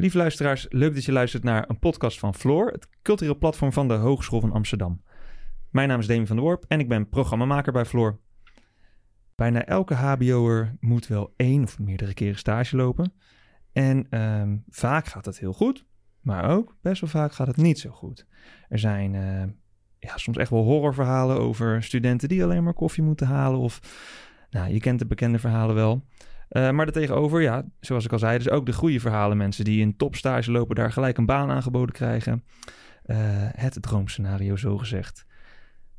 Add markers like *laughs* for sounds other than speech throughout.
Lieve luisteraars, leuk dat je luistert naar een podcast van Floor, het cultureel platform van de Hogeschool van Amsterdam. Mijn naam is Demi van der Worp en ik ben programmamaker bij Floor. Bijna elke HBO'er moet wel één of meerdere keren stage lopen. En ehm, vaak gaat het heel goed, maar ook best wel vaak gaat het niet zo goed. Er zijn eh, ja, soms echt wel horrorverhalen over studenten die alleen maar koffie moeten halen. Of, nou, je kent de bekende verhalen wel. Uh, maar daartegenover, ja, zoals ik al zei, dus ook de goede verhalen. Mensen die in topstage lopen, daar gelijk een baan aangeboden krijgen. Uh, het droomscenario, zo gezegd.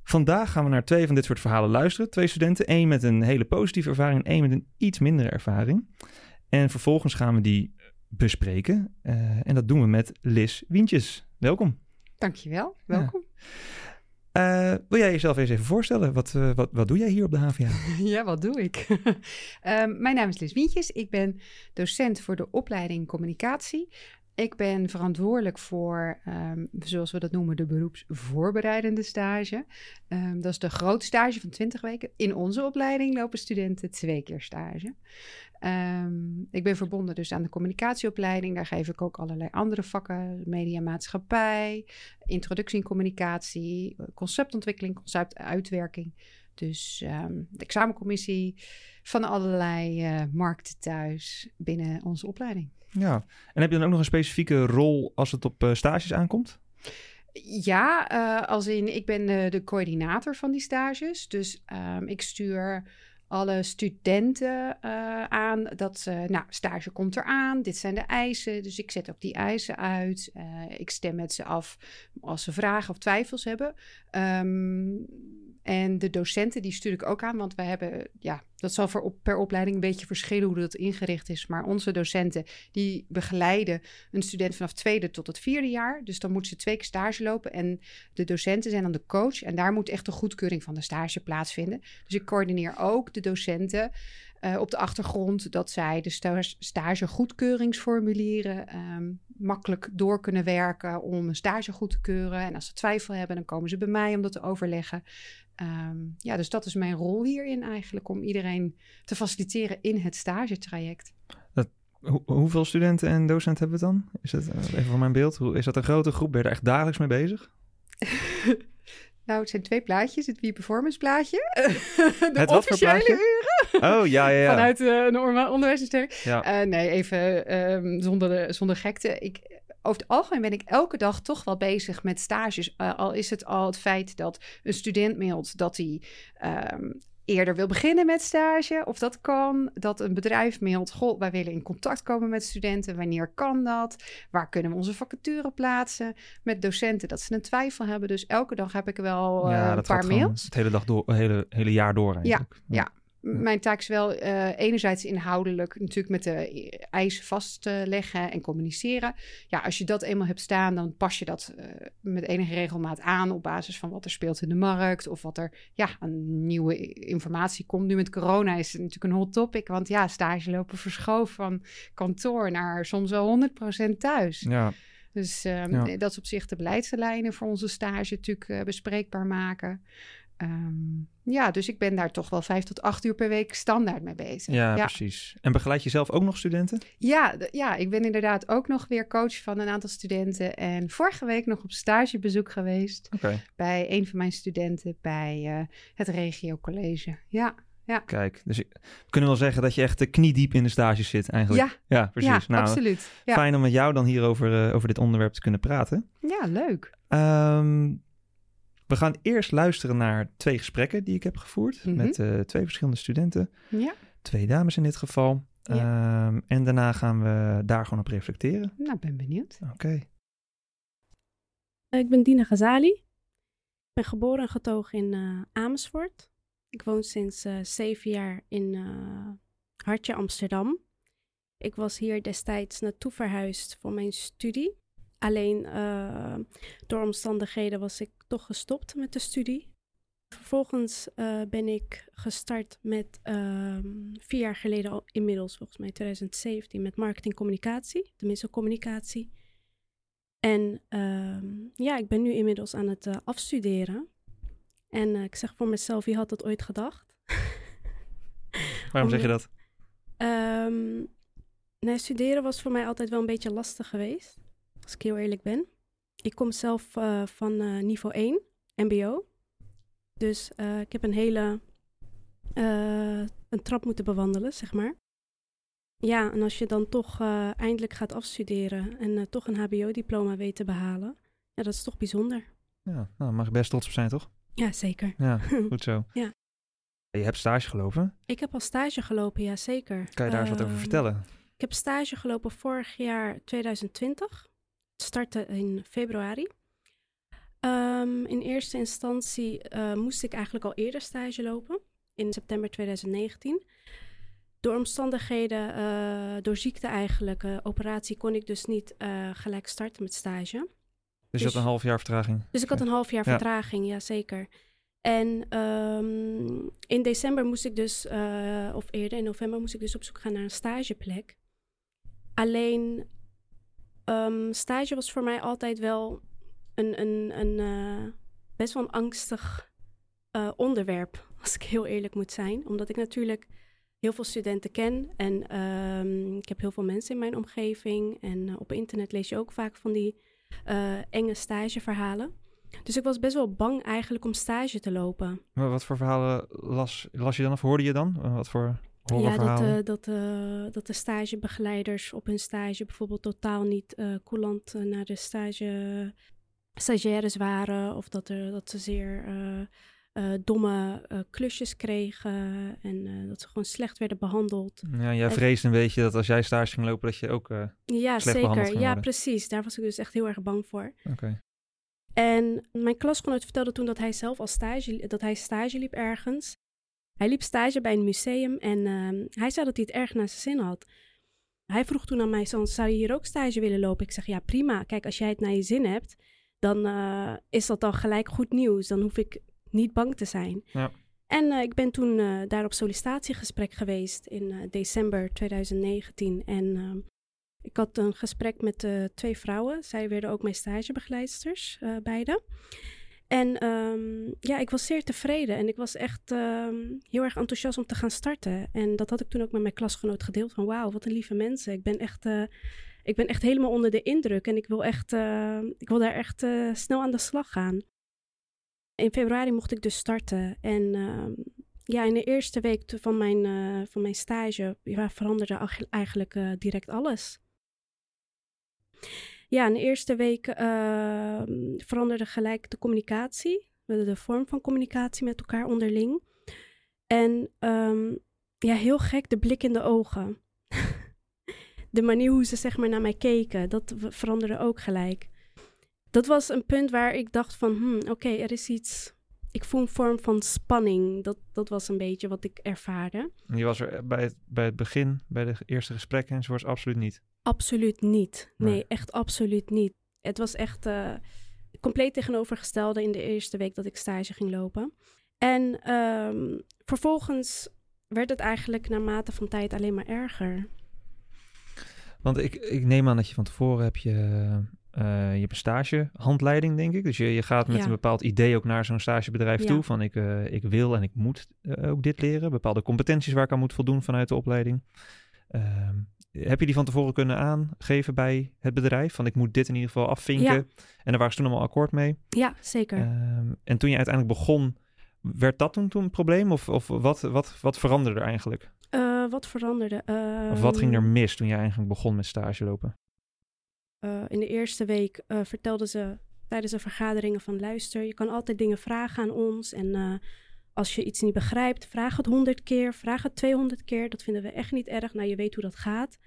Vandaag gaan we naar twee van dit soort verhalen luisteren. Twee studenten, één met een hele positieve ervaring en één met een iets mindere ervaring. En vervolgens gaan we die bespreken. Uh, en dat doen we met Liz Wientjes. Welkom. Dankjewel, welkom. Ja. Uh, wil jij jezelf eens even voorstellen? Wat, uh, wat, wat doe jij hier op de HVA? *laughs* ja, wat doe ik? um, *laughs* mijn naam is Liz Wientjes. Ik ben docent voor de opleiding communicatie. Ik ben verantwoordelijk voor, um, zoals we dat noemen, de beroepsvoorbereidende stage. Um, dat is de grote stage van 20 weken. In onze opleiding lopen studenten twee keer stage. Um, ik ben verbonden dus aan de communicatieopleiding. Daar geef ik ook allerlei andere vakken. Media maatschappij, introductie in communicatie, conceptontwikkeling, conceptuitwerking. Dus de examencommissie van allerlei uh, markten thuis binnen onze opleiding. Ja, en heb je dan ook nog een specifieke rol als het op uh, stages aankomt? Ja, uh, als in ik ben de, de coördinator van die stages. Dus um, ik stuur alle studenten uh, aan dat ze, nou, stage komt eraan, dit zijn de eisen, dus ik zet ook die eisen uit. Ik stem met ze af als ze vragen of twijfels hebben. Um, en de docenten, die stuur ik ook aan, want we hebben, ja, dat zal per opleiding een beetje verschillen hoe dat ingericht is. Maar onze docenten, die begeleiden een student vanaf tweede tot het vierde jaar. Dus dan moeten ze twee keer stage lopen. En de docenten zijn dan de coach. En daar moet echt de goedkeuring van de stage plaatsvinden. Dus ik coördineer ook de docenten uh, op de achtergrond dat zij de stage, stage goedkeuringsformulieren um, makkelijk door kunnen werken om een stage goed te keuren. En als ze twijfel hebben, dan komen ze bij mij om dat te overleggen. Um, ja, dus dat is mijn rol hierin eigenlijk, om iedereen te faciliteren in het stagetraject. Dat, hoeveel studenten en docenten hebben we dan? Is dat, uh, even van mijn beeld, is dat een grote groep? Ben je er echt dagelijks mee bezig? *laughs* Nou, het zijn twee plaatjes. Het wie-performance plaatje. *laughs* de het officiële uren. Oh, ja, ja, ja. Vanuit uh, een onderwijsinstelling. Ja. Uh, nee, even um, zonder, zonder gekte. Ik, over het algemeen ben ik elke dag toch wel bezig met stages. Uh, al is het al het feit dat een student mailt dat hij um, eerder wil beginnen met stage. Of dat kan. Dat een bedrijf mailt, goh, wij willen in contact komen met studenten. Wanneer kan dat? Waar kunnen we onze vacature plaatsen? Met docenten dat ze een twijfel hebben. Dus elke dag heb ik wel uh, ja, een paar mails. Het hele, dag door, hele, hele jaar door eigenlijk. Ja, ja. Mijn taak is wel uh, enerzijds inhoudelijk natuurlijk met de eisen vastleggen en communiceren. Ja, als je dat eenmaal hebt staan, dan pas je dat uh, met enige regelmaat aan op basis van wat er speelt in de markt of wat er ja, aan nieuwe informatie komt. Nu met corona is het natuurlijk een hot topic, want ja, stage lopen verschoven van kantoor naar soms wel 100% thuis. Ja. Dus um, ja. dat is op zich de beleidslijnen voor onze stage natuurlijk uh, bespreekbaar maken. Um, ja, dus ik ben daar toch wel vijf tot acht uur per week standaard mee bezig. Ja, ja. precies. En begeleid je zelf ook nog studenten? Ja, ja, ik ben inderdaad ook nog weer coach van een aantal studenten. En vorige week nog op stagebezoek geweest okay. bij een van mijn studenten bij uh, het Regio College. Ja. Ja. Kijk, dus we kunnen wel zeggen dat je echt kniediep in de stages zit eigenlijk. Ja, ja precies. Ja, nou, absoluut. Ja. Fijn om met jou dan hier over, uh, over dit onderwerp te kunnen praten. Ja, leuk. Um, we gaan eerst luisteren naar twee gesprekken die ik heb gevoerd Mhm. mm -hmm. met uh, twee verschillende studenten. Ja. Twee dames in dit geval. Ja. Um, en daarna gaan we daar gewoon op reflecteren. Nou, ben benieuwd. Oké. Okay. Ik ben Dina Ghazali. Ik ben geboren en getogen in uh, Amersfoort. Ik woon sinds uh, zeven jaar in uh, Hartje, Amsterdam. Ik was hier destijds naartoe verhuisd voor mijn studie. Alleen uh, door omstandigheden was ik toch gestopt met de studie. Vervolgens uh, ben ik gestart met uh, vier jaar geleden al inmiddels, volgens mij 2017, met marketing communicatie, tenminste communicatie. En ja, ik ben nu inmiddels aan het uh, afstuderen. En ik zeg voor mezelf, wie had dat ooit gedacht? *laughs* Waarom zeg je dat? Um, Nee, studeren was voor mij altijd wel een beetje lastig geweest. Als ik heel eerlijk ben. Ik kom zelf uh, van uh, niveau 1, MBO. Dus uh, ik heb een hele een trap moeten bewandelen, zeg maar. Ja, en als je dan toch eindelijk gaat afstuderen en toch een HBO-diploma weet te behalen, ja, dat is toch bijzonder. Ja, nou, mag je best trots op zijn, toch? Ja, zeker. Ja, *laughs* goed zo. ja. Je hebt stage gelopen? Ik heb al stage gelopen, ja zeker. Kan je daar eens wat over Ehm, vertellen? Ik heb stage gelopen vorig jaar 2020. Startte in februari. Ehm, in eerste instantie eh, moest ik eigenlijk al eerder stage lopen, in september 2019. Door omstandigheden, eh, door ziekte eigenlijk, eh, operatie, kon ik dus niet gelijk starten met stage. Dus je had een half jaar vertraging. Dus ik had een half jaar Ja. vertraging, ja zeker. En ehm, in december moest ik dus, of eerder in november, moest ik dus op zoek gaan naar een stageplek. Alleen, ehm, stage was voor mij altijd wel een, een, een eh, best wel een angstig eh, onderwerp, *laughs* als ik heel eerlijk moet zijn. Omdat ik natuurlijk heel veel studenten ken en ehm, ik heb heel veel mensen in mijn omgeving. En eh, op internet lees je ook vaak van die enge stageverhalen. Dus ik was best wel bang eigenlijk om stage te lopen. Maar wat voor verhalen las, las je dan of hoorde je dan? Wat voor Ja, dat, eh, dat, eh, dat de stagebegeleiders op hun stage bijvoorbeeld totaal niet eh coulant naar de stage, stagiaires waren. Of dat, er, dat ze zeer domme klusjes kregen en dat ze gewoon slecht werden behandeld. ja, jij vreesde een beetje dat als jij stage ging lopen, dat je ook... Ja, Slecht zeker. Ja, worden. precies. Daar was ik dus echt heel erg bang voor. Oké. En mijn klasgenoot vertelde toen dat hij zelf als stage, dat hij stage liep ergens. Hij liep stage bij een museum en ehm, hij zei dat hij het erg naar zijn zin had. Hij vroeg toen aan mij, "San, zou je hier ook stage willen lopen? Ik zeg, ja prima. Kijk, als jij het naar je zin hebt, dan eh, is dat dan gelijk goed nieuws. Dan hoef ik niet bang te zijn. Ja. En eh, ik ben toen eh, daar op sollicitatiegesprek geweest in december 2019. En ehm, ik had een gesprek met twee vrouwen. Zij werden ook mijn stagebegeleidsters, beide. En ehm, ja, ik was zeer tevreden en ik was echt ehm, heel erg enthousiast om te gaan starten. En dat had ik toen ook met mijn klasgenoot gedeeld van wauw, wat een lieve mensen. Ik ben echt, eh, ik ben echt helemaal onder de indruk en ik wil, echt, eh, ik wil daar echt eh, snel aan de slag gaan. In februari mocht ik dus starten en ehm, ja, in de eerste week van mijn, van mijn stage ja, veranderde eigenlijk direct alles. Ja, in de eerste week ehm, veranderde gelijk de communicatie, de, vorm van communicatie met elkaar onderling. En ehm, ja, heel gek, de blik in de ogen. *laughs* de manier hoe ze zeg maar naar mij keken, dat veranderde ook gelijk. Dat was een punt waar ik dacht van, hmm, oké, er is iets... Ik voel een vorm van spanning. Dat, dat was een beetje wat ik ervaarde. Je was er bij het, bij het begin, bij de eerste gesprekken enzovoorts, absoluut niet. Absoluut niet. Nee, Nee. echt absoluut niet. Het was echt eh, compleet tegenovergestelde in de eerste week dat ik stage ging lopen. En ehm, vervolgens werd het eigenlijk naarmate van tijd alleen maar erger. Want ik, ik neem aan dat je van tevoren heb je, eh, je hebt een stagehandleiding, denk ik. Dus je, je gaat met Ja. een bepaald idee ook naar zo'n stagebedrijf Ja. toe. Van ik, eh, ik wil en ik moet ook dit leren. Bepaalde competenties waar ik aan moet voldoen vanuit de opleiding. Ehm, heb je die van tevoren kunnen aangeven bij het bedrijf? Van ik moet dit in ieder geval afvinken. Ja. En daar waren ze toen allemaal akkoord mee. Ja, zeker. Ehm, en toen je uiteindelijk begon, werd dat toen, toen een probleem? Of, of wat, wat, wat veranderde er eigenlijk? Eh, wat veranderde? Of wat ging er Ehm, mis toen je eigenlijk begon met stage lopen? eh, in de eerste week eh vertelden ze tijdens de vergaderingen van luister, je kan altijd dingen vragen aan ons. En eh, als je iets niet begrijpt, vraag het honderd keer, vraag het 200 keer. Dat vinden we echt niet erg. Nou, je weet hoe dat gaat.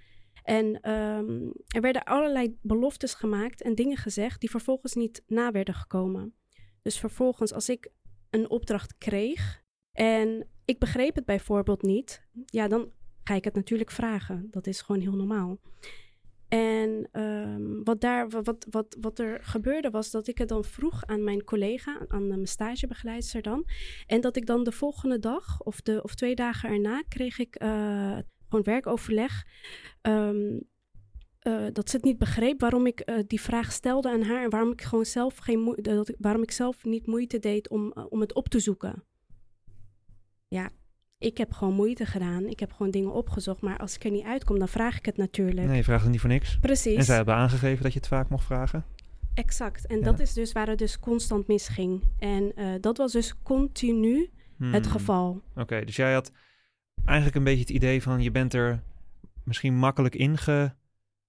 En ehm, er werden allerlei beloftes gemaakt en dingen gezegd die vervolgens niet na werden gekomen. Dus vervolgens, als ik een opdracht kreeg en ik begreep het bijvoorbeeld niet, ja, dan ga ik het natuurlijk vragen. Dat is gewoon heel normaal. En ehm, wat, daar, wat, wat, wat er gebeurde was dat ik het dan vroeg aan mijn collega, aan mijn stagebegeleidster dan. En dat ik dan de volgende dag of, de, of twee dagen erna kreeg ik eh, gewoon werkoverleg. ehm, eh, dat ze het niet begreep waarom ik eh, die vraag stelde aan haar en waarom ik gewoon zelf geen waarom ik zelf niet moeite deed om, om het op te zoeken. Ja, Ik heb gewoon moeite gedaan. Ik heb gewoon dingen opgezocht. Maar als ik er niet uitkom, dan vraag ik het natuurlijk. Nee, je vraagt het niet voor niks. Precies. En zij hebben aangegeven dat je het vaak mocht vragen. Exact. En Ja. dat is dus waar het dus constant misging. En eh, dat was dus continu het Hmm. geval. Oké, dus jij had eigenlijk een beetje het idee van je bent er misschien makkelijk inge...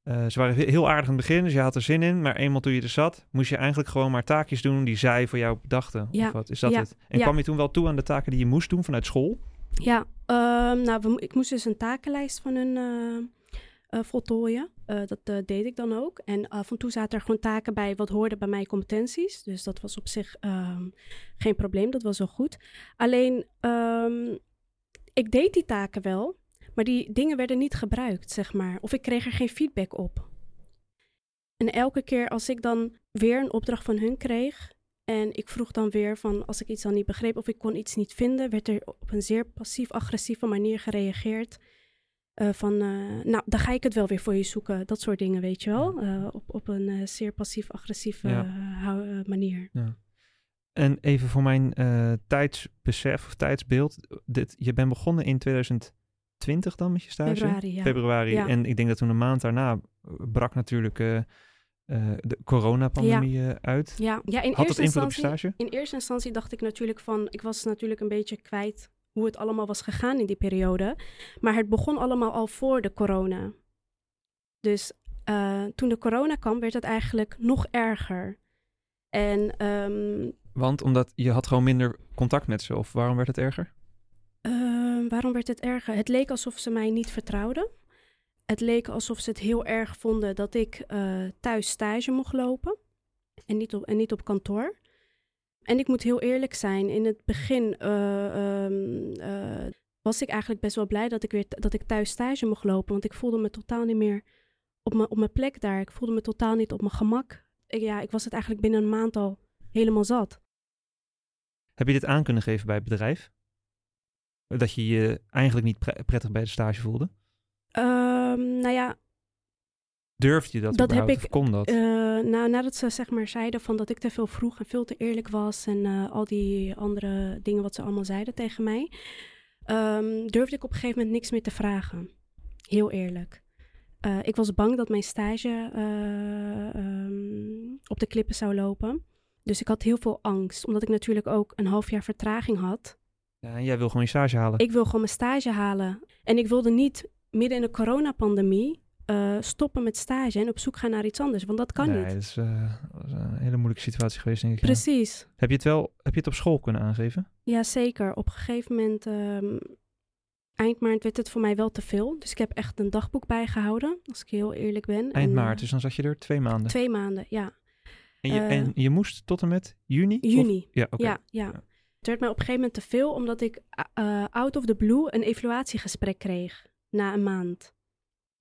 eh ze waren he- heel aardig in het begin, dus je had er zin in. Maar eenmaal toen je er zat, moest je eigenlijk gewoon maar taakjes doen die zij voor jou bedachten. Ja, Of wat is dat ja, het? En kwam je toen wel toe aan de taken die je moest doen vanuit school? Ja, ehm, nou, ik moest dus een takenlijst van hun eh, eh, voltooien. Eh, dat deed ik dan ook. En af en toe zaten er gewoon taken bij wat hoorde bij mijn competenties. Dus dat was op zich ehm, geen probleem, dat was wel goed. Alleen, ehm, ik deed die taken wel, maar die dingen werden niet gebruikt, zeg maar. Of ik kreeg er geen feedback op. En elke keer als ik dan weer een opdracht van hun kreeg, en ik vroeg dan weer van als ik iets dan niet begreep of ik kon iets niet vinden, werd er op een zeer passief-agressieve manier gereageerd. Eh, van, eh, nou, dan ga ik het wel weer voor je zoeken. Dat soort dingen, weet je wel. Eh, op, op een zeer passief-agressieve Ja. manier. En even voor mijn tijdsbesef of tijdsbeeld. Dit, je bent begonnen in 2020 dan met je stage? Februari, ja. Februari. Ja. En ik denk dat toen een maand daarna brak natuurlijk eh, de coronapandemie eh, uit. Ja, ja in, Had eerste instantie, in eerste instantie dacht ik natuurlijk van... Ik was natuurlijk een beetje kwijt hoe het allemaal was gegaan in die periode. Maar het begon allemaal al voor de corona. Dus eh, toen de corona kwam, werd het eigenlijk nog erger. En ehm, Want omdat je had gewoon minder contact met ze. Of waarom werd het erger? Ehm, waarom werd het erger? Het leek alsof ze mij niet vertrouwden. Het leek alsof ze het heel erg vonden dat ik eh, thuis stage mocht lopen en niet, op, en niet op kantoor. En ik moet heel eerlijk zijn, in het begin eh, ehm, eh, was ik eigenlijk best wel blij dat ik weer dat ik thuis stage mocht lopen, want ik voelde me totaal niet meer op mijn, op mijn plek daar. Ik voelde me totaal niet op mijn gemak. Ik, ja, ik was het eigenlijk binnen een maand al helemaal zat. Heb je dit aan kunnen geven bij het bedrijf? Dat je je eigenlijk niet pre- prettig bij de stage voelde? Ehm, nou ja, Durfde je dat, Dat heb ik, of kon dat? Eh, nou, nadat ze zeg maar zeiden van dat ik te veel vroeg en veel te eerlijk was en eh, al die andere dingen wat ze allemaal zeiden tegen mij, ehm, durfde ik op een gegeven moment niks meer te vragen. Heel eerlijk. Eh, ik was bang dat mijn stage eh, ehm, op de klippen zou lopen. Dus ik had heel veel angst, omdat ik natuurlijk ook een half jaar vertraging had. ja, en jij wil gewoon je stage halen. Ik wil gewoon mijn stage halen. En ik wilde niet midden in de coronapandemie eh, stoppen met stage en op zoek gaan naar iets anders, want dat kan nee, niet. dat is, eh, dat is een hele moeilijke situatie geweest, denk ik. ja. Precies. Heb je het wel heb je het op school kunnen aangeven? Ja, zeker. Op een gegeven moment, ehm, eind maart, werd het voor mij wel te veel. Dus ik heb echt een dagboek bijgehouden, als ik heel eerlijk ben. Eind En, maart, eh, dus dan zat je er twee maanden. Twee maanden, ja. en, je, eh, en je moest tot en met juni? Of- Juni. ja, oké. Ja, ja. Ja. Het werd mij op een gegeven moment te veel, omdat ik eh, out of the blue een evaluatiegesprek kreeg na een maand.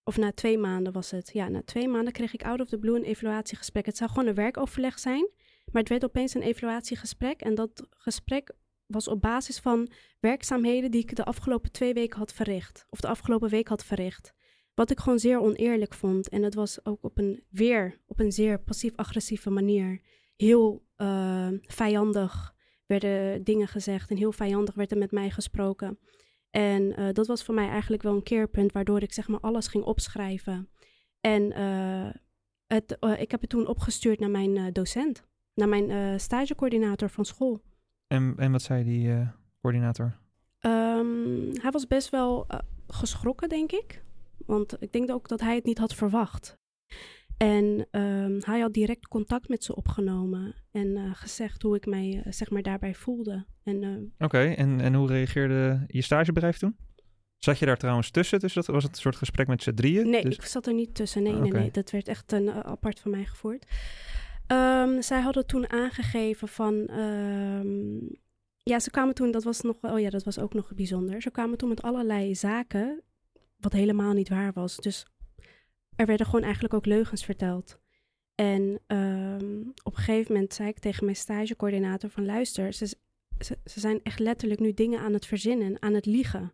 Of na twee maanden was het. Ja, na twee maanden kreeg ik out of the blue een evaluatiegesprek. Het zou gewoon een werkoverleg zijn, maar het werd opeens een evaluatiegesprek. En dat gesprek was op basis van werkzaamheden die ik de afgelopen twee weken had verricht. Of de afgelopen week had verricht. Wat ik gewoon zeer oneerlijk vond. En het was ook op een weer, op een zeer passief-agressieve manier. Heel eh, vijandig werden dingen gezegd en heel vijandig werd er met mij gesproken. En eh, dat was voor mij eigenlijk wel een keerpunt waardoor ik zeg maar alles ging opschrijven. En eh, het, eh, ik heb het toen opgestuurd naar mijn docent, naar mijn stagecoördinator van school. En, en wat zei die coördinator? Ehm, hij was best wel geschrokken, denk ik. Want ik denk ook dat hij het niet had verwacht. En ehm, hij had direct contact met ze opgenomen en eh, gezegd hoe ik mij eh, zeg maar daarbij voelde. En eh, Oké, en, en hoe reageerde je stagebedrijf toen? Zat je daar trouwens tussen? Dus dat was het een soort gesprek met z'n drieën? Nee, Dus- ik zat er niet tussen. Nee, Ah, nee, nee. Dat werd echt een, apart van mij gevoerd. Ehm, zij hadden toen aangegeven van... ehm, ja, ze kwamen toen... Dat was nog... Oh ja, dat was ook nog bijzonder. Ze kwamen toen met allerlei zaken... wat helemaal niet waar was. Dus er werden gewoon eigenlijk ook leugens verteld. En ehm, op een gegeven moment zei ik tegen mijn stagecoördinator van... luister, ze, ze, ze zijn echt letterlijk nu dingen aan het verzinnen, aan het liegen.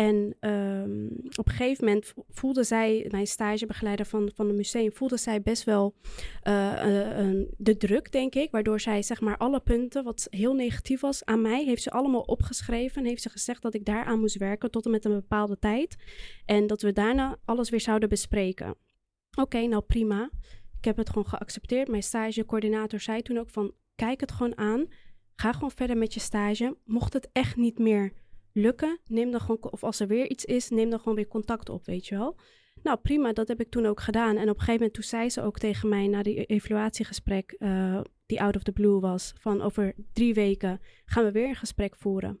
En ehm, op een gegeven moment voelde zij, mijn stagebegeleider van, van het museum, voelde zij best wel uh, uh, de druk, denk ik. Waardoor zij, zeg maar, alle punten wat heel negatief was aan mij, heeft ze allemaal opgeschreven. En heeft ze gezegd dat ik daaraan moest werken tot en met een bepaalde tijd. En dat we daarna alles weer zouden bespreken. Oké, nou prima. Ik heb het gewoon geaccepteerd. Mijn stagecoördinator zei toen ook van, kijk het gewoon aan. Ga gewoon verder met je stage. Mocht het echt niet meer lukken, neem dan gewoon, of als er weer iets is, neem dan gewoon weer contact op, weet je wel. Nou, prima, dat heb ik toen ook gedaan. En op een gegeven moment, toen zei ze ook tegen mij na die evaluatiegesprek, uh, die out of the blue was, van over drie weken gaan we weer een gesprek voeren.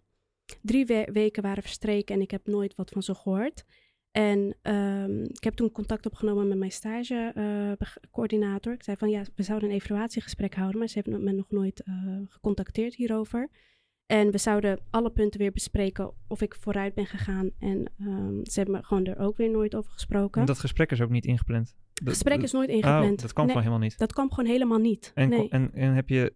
Drie weken waren verstreken en ik heb nooit wat van ze gehoord. En um, ik heb toen contact opgenomen met mijn stagecoördinator. Uh, ik zei van ja, we zouden een evaluatiegesprek houden, maar ze hebben me nog nooit uh, gecontacteerd hierover. En we zouden alle punten weer bespreken of ik vooruit ben gegaan. En um, ze hebben me gewoon er ook weer nooit over gesproken. En dat gesprek is ook niet ingepland? Het gesprek is nooit ingepland. Oh, dat kwam nee, gewoon helemaal niet? Dat kwam gewoon helemaal niet. En, nee. en, en heb je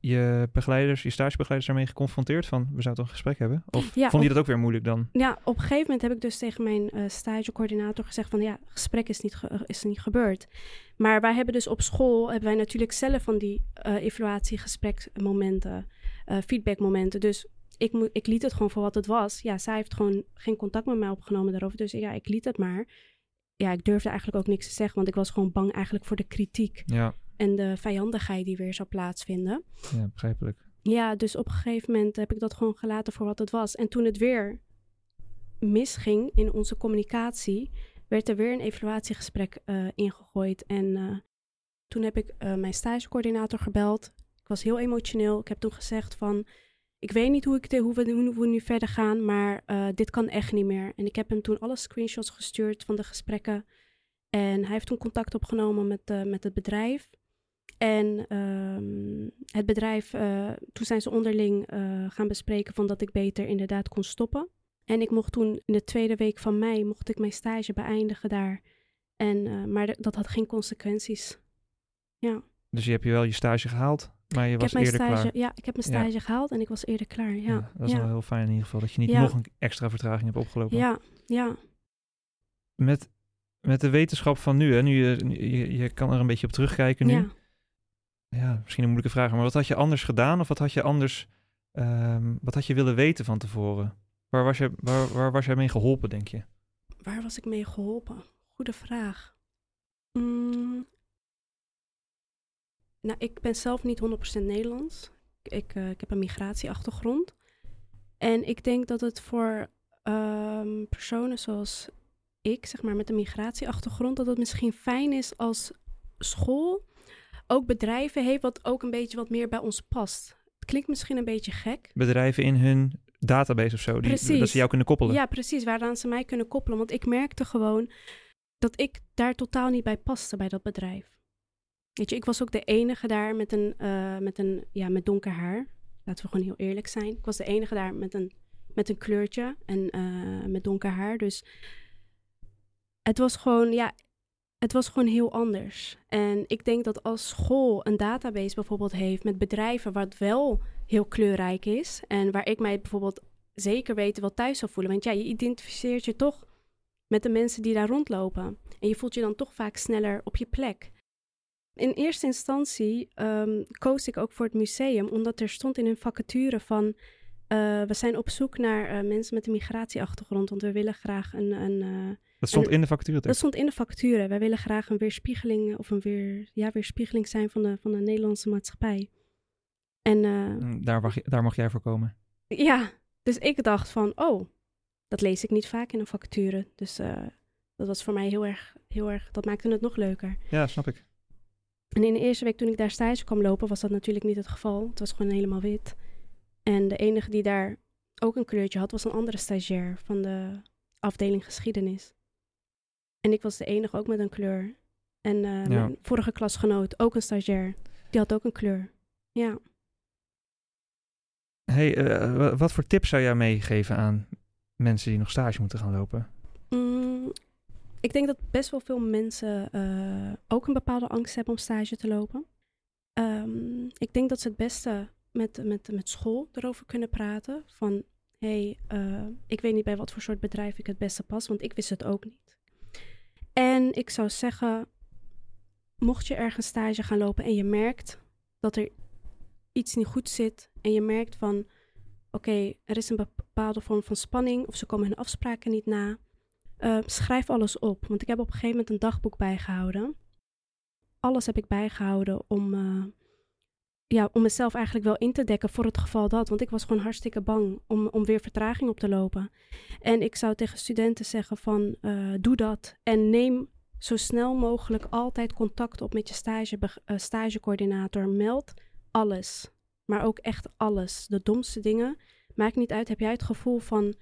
je begeleiders, je stagebegeleiders daarmee geconfronteerd van we zouden een gesprek hebben? Of ja, vond je dat ook weer moeilijk dan? Ja, op een gegeven moment heb ik dus tegen mijn uh, stagecoördinator gezegd van ja, gesprek is niet, ge is niet gebeurd. Maar wij hebben dus op school, hebben wij natuurlijk zelf van die uh, evaluatiegespreksmomenten, feedbackmomenten. Dus ik, mo- ik liet het gewoon voor wat het was. Ja, zij heeft gewoon geen contact met mij opgenomen daarover. Dus ja, ik liet het maar. Ja, ik durfde eigenlijk ook niks te zeggen, want ik was gewoon bang eigenlijk voor de kritiek. Ja. En de vijandigheid die weer zou plaatsvinden. Ja, begrijpelijk. Ja, dus op een gegeven moment heb ik dat gewoon gelaten voor wat het was. En toen het weer misging in onze communicatie, werd er weer een evaluatiegesprek uh, ingegooid. En uh, toen heb ik uh, mijn stagecoördinator gebeld. Ik was heel emotioneel. Ik heb toen gezegd van, ik weet niet hoe, ik hoe, we, hoe we nu verder gaan, maar uh, dit kan echt niet meer. En ik heb hem toen alle screenshots gestuurd van de gesprekken. En hij heeft toen contact opgenomen met, uh, met het bedrijf. En um, het bedrijf, uh, toen zijn ze onderling gaan bespreken van dat ik beter inderdaad kon stoppen. En ik mocht toen in de tweede week van mei, mocht ik mijn stage beëindigen daar. En, maar dat had geen consequenties. Ja. Dus je hebt je wel je stage gehaald, maar je ik was eerder stage, klaar. Ja, ik heb mijn stage ja. gehaald en ik was eerder klaar. Ja, ja dat is wel heel fijn in ieder geval, dat je niet nog een extra vertraging hebt opgelopen. Ja, ja. Met, met de wetenschap van nu, hè, nu je, je, je kan er een beetje op terugkijken nu. ja. Ja, misschien een moeilijke vraag, maar wat had je anders gedaan of wat had je anders, ehm, wat had je willen weten van tevoren? Waar was, je, waar, waar was jij mee geholpen, denk je? Waar was ik mee geholpen? Goede vraag. Mm. Nou, ik ben zelf niet 100% Nederlands. Ik, uh, ik heb een migratieachtergrond. En ik denk dat het voor um, personen zoals ik, zeg maar met een migratieachtergrond, dat het misschien fijn is als school ook bedrijven heeft wat ook een beetje wat meer bij ons past. Het klinkt misschien een beetje gek. Bedrijven in hun database of zo, die, Precies. dat ze jou kunnen koppelen. Ja, precies, waaraan ze mij kunnen koppelen. Want ik merkte gewoon dat ik daar totaal niet bij paste bij dat bedrijf. Weet je, ik was ook de enige daar met een, uh, met een, ja, met donker haar. Laten we gewoon heel eerlijk zijn. Ik was de enige daar met een, met een kleurtje en uh, met donker haar. Dus het was gewoon, ja, het was gewoon heel anders. En ik denk dat als school een database bijvoorbeeld heeft met bedrijven wat wel heel kleurrijk is. En waar ik mij bijvoorbeeld zeker weten wel thuis zou voelen. Want ja, je identificeert je toch met de mensen die daar rondlopen. En je voelt je dan toch vaak sneller op je plek. In eerste instantie um, koos ik ook voor het museum, omdat er stond in hun vacature van... Uh, we zijn op zoek naar uh, mensen met een migratieachtergrond, want we willen graag een... een uh, dat stond een, in de vacature? Dat stond in de vacature. Wij willen graag een weerspiegeling of een weer, ja, weerspiegeling zijn van de, van de Nederlandse maatschappij. En, mm, daar, mag, daar mag jij voor komen? Ja, dus ik dacht van, oh, dat lees ik niet vaak in een vacature. Dus dat was voor mij heel erg, heel erg, dat maakte het nog leuker. Ja, snap ik. En in de eerste week toen ik daar stage kwam lopen, was dat natuurlijk niet het geval. Het was gewoon helemaal wit. En de enige die daar ook een kleurtje had, was een andere stagiair van de afdeling geschiedenis. En ik was de enige ook met een kleur. En uh, ja. mijn vorige klasgenoot, ook een stagiair, die had ook een kleur. Ja. Hey, uh, wat voor tips zou jij meegeven aan mensen die nog stage moeten gaan lopen? Ik denk dat best wel veel mensen uh, ook een bepaalde angst hebben om stage te lopen. Um, ik denk dat ze het beste met, met, met school erover kunnen praten. Van, hey, eh, ik weet niet bij wat voor soort bedrijf ik het beste pas, want ik wist het ook niet. En ik zou zeggen, mocht je ergens stage gaan lopen en je merkt dat er iets niet goed zit en je merkt van, oké, er is een bepaalde vorm van spanning of ze komen hun afspraken niet na, uh, schrijf alles op. Want ik heb op een gegeven moment een dagboek bijgehouden. Alles heb ik bijgehouden om, uh, ja, om mezelf eigenlijk wel in te dekken voor het geval dat. Want ik was gewoon hartstikke bang om, om weer vertraging op te lopen. En ik zou tegen studenten zeggen van, uh, doe dat en neem zo snel mogelijk altijd contact op met je stage, stagecoördinator. Meld alles, maar ook echt alles. De domste dingen. Maakt niet uit, heb jij het gevoel van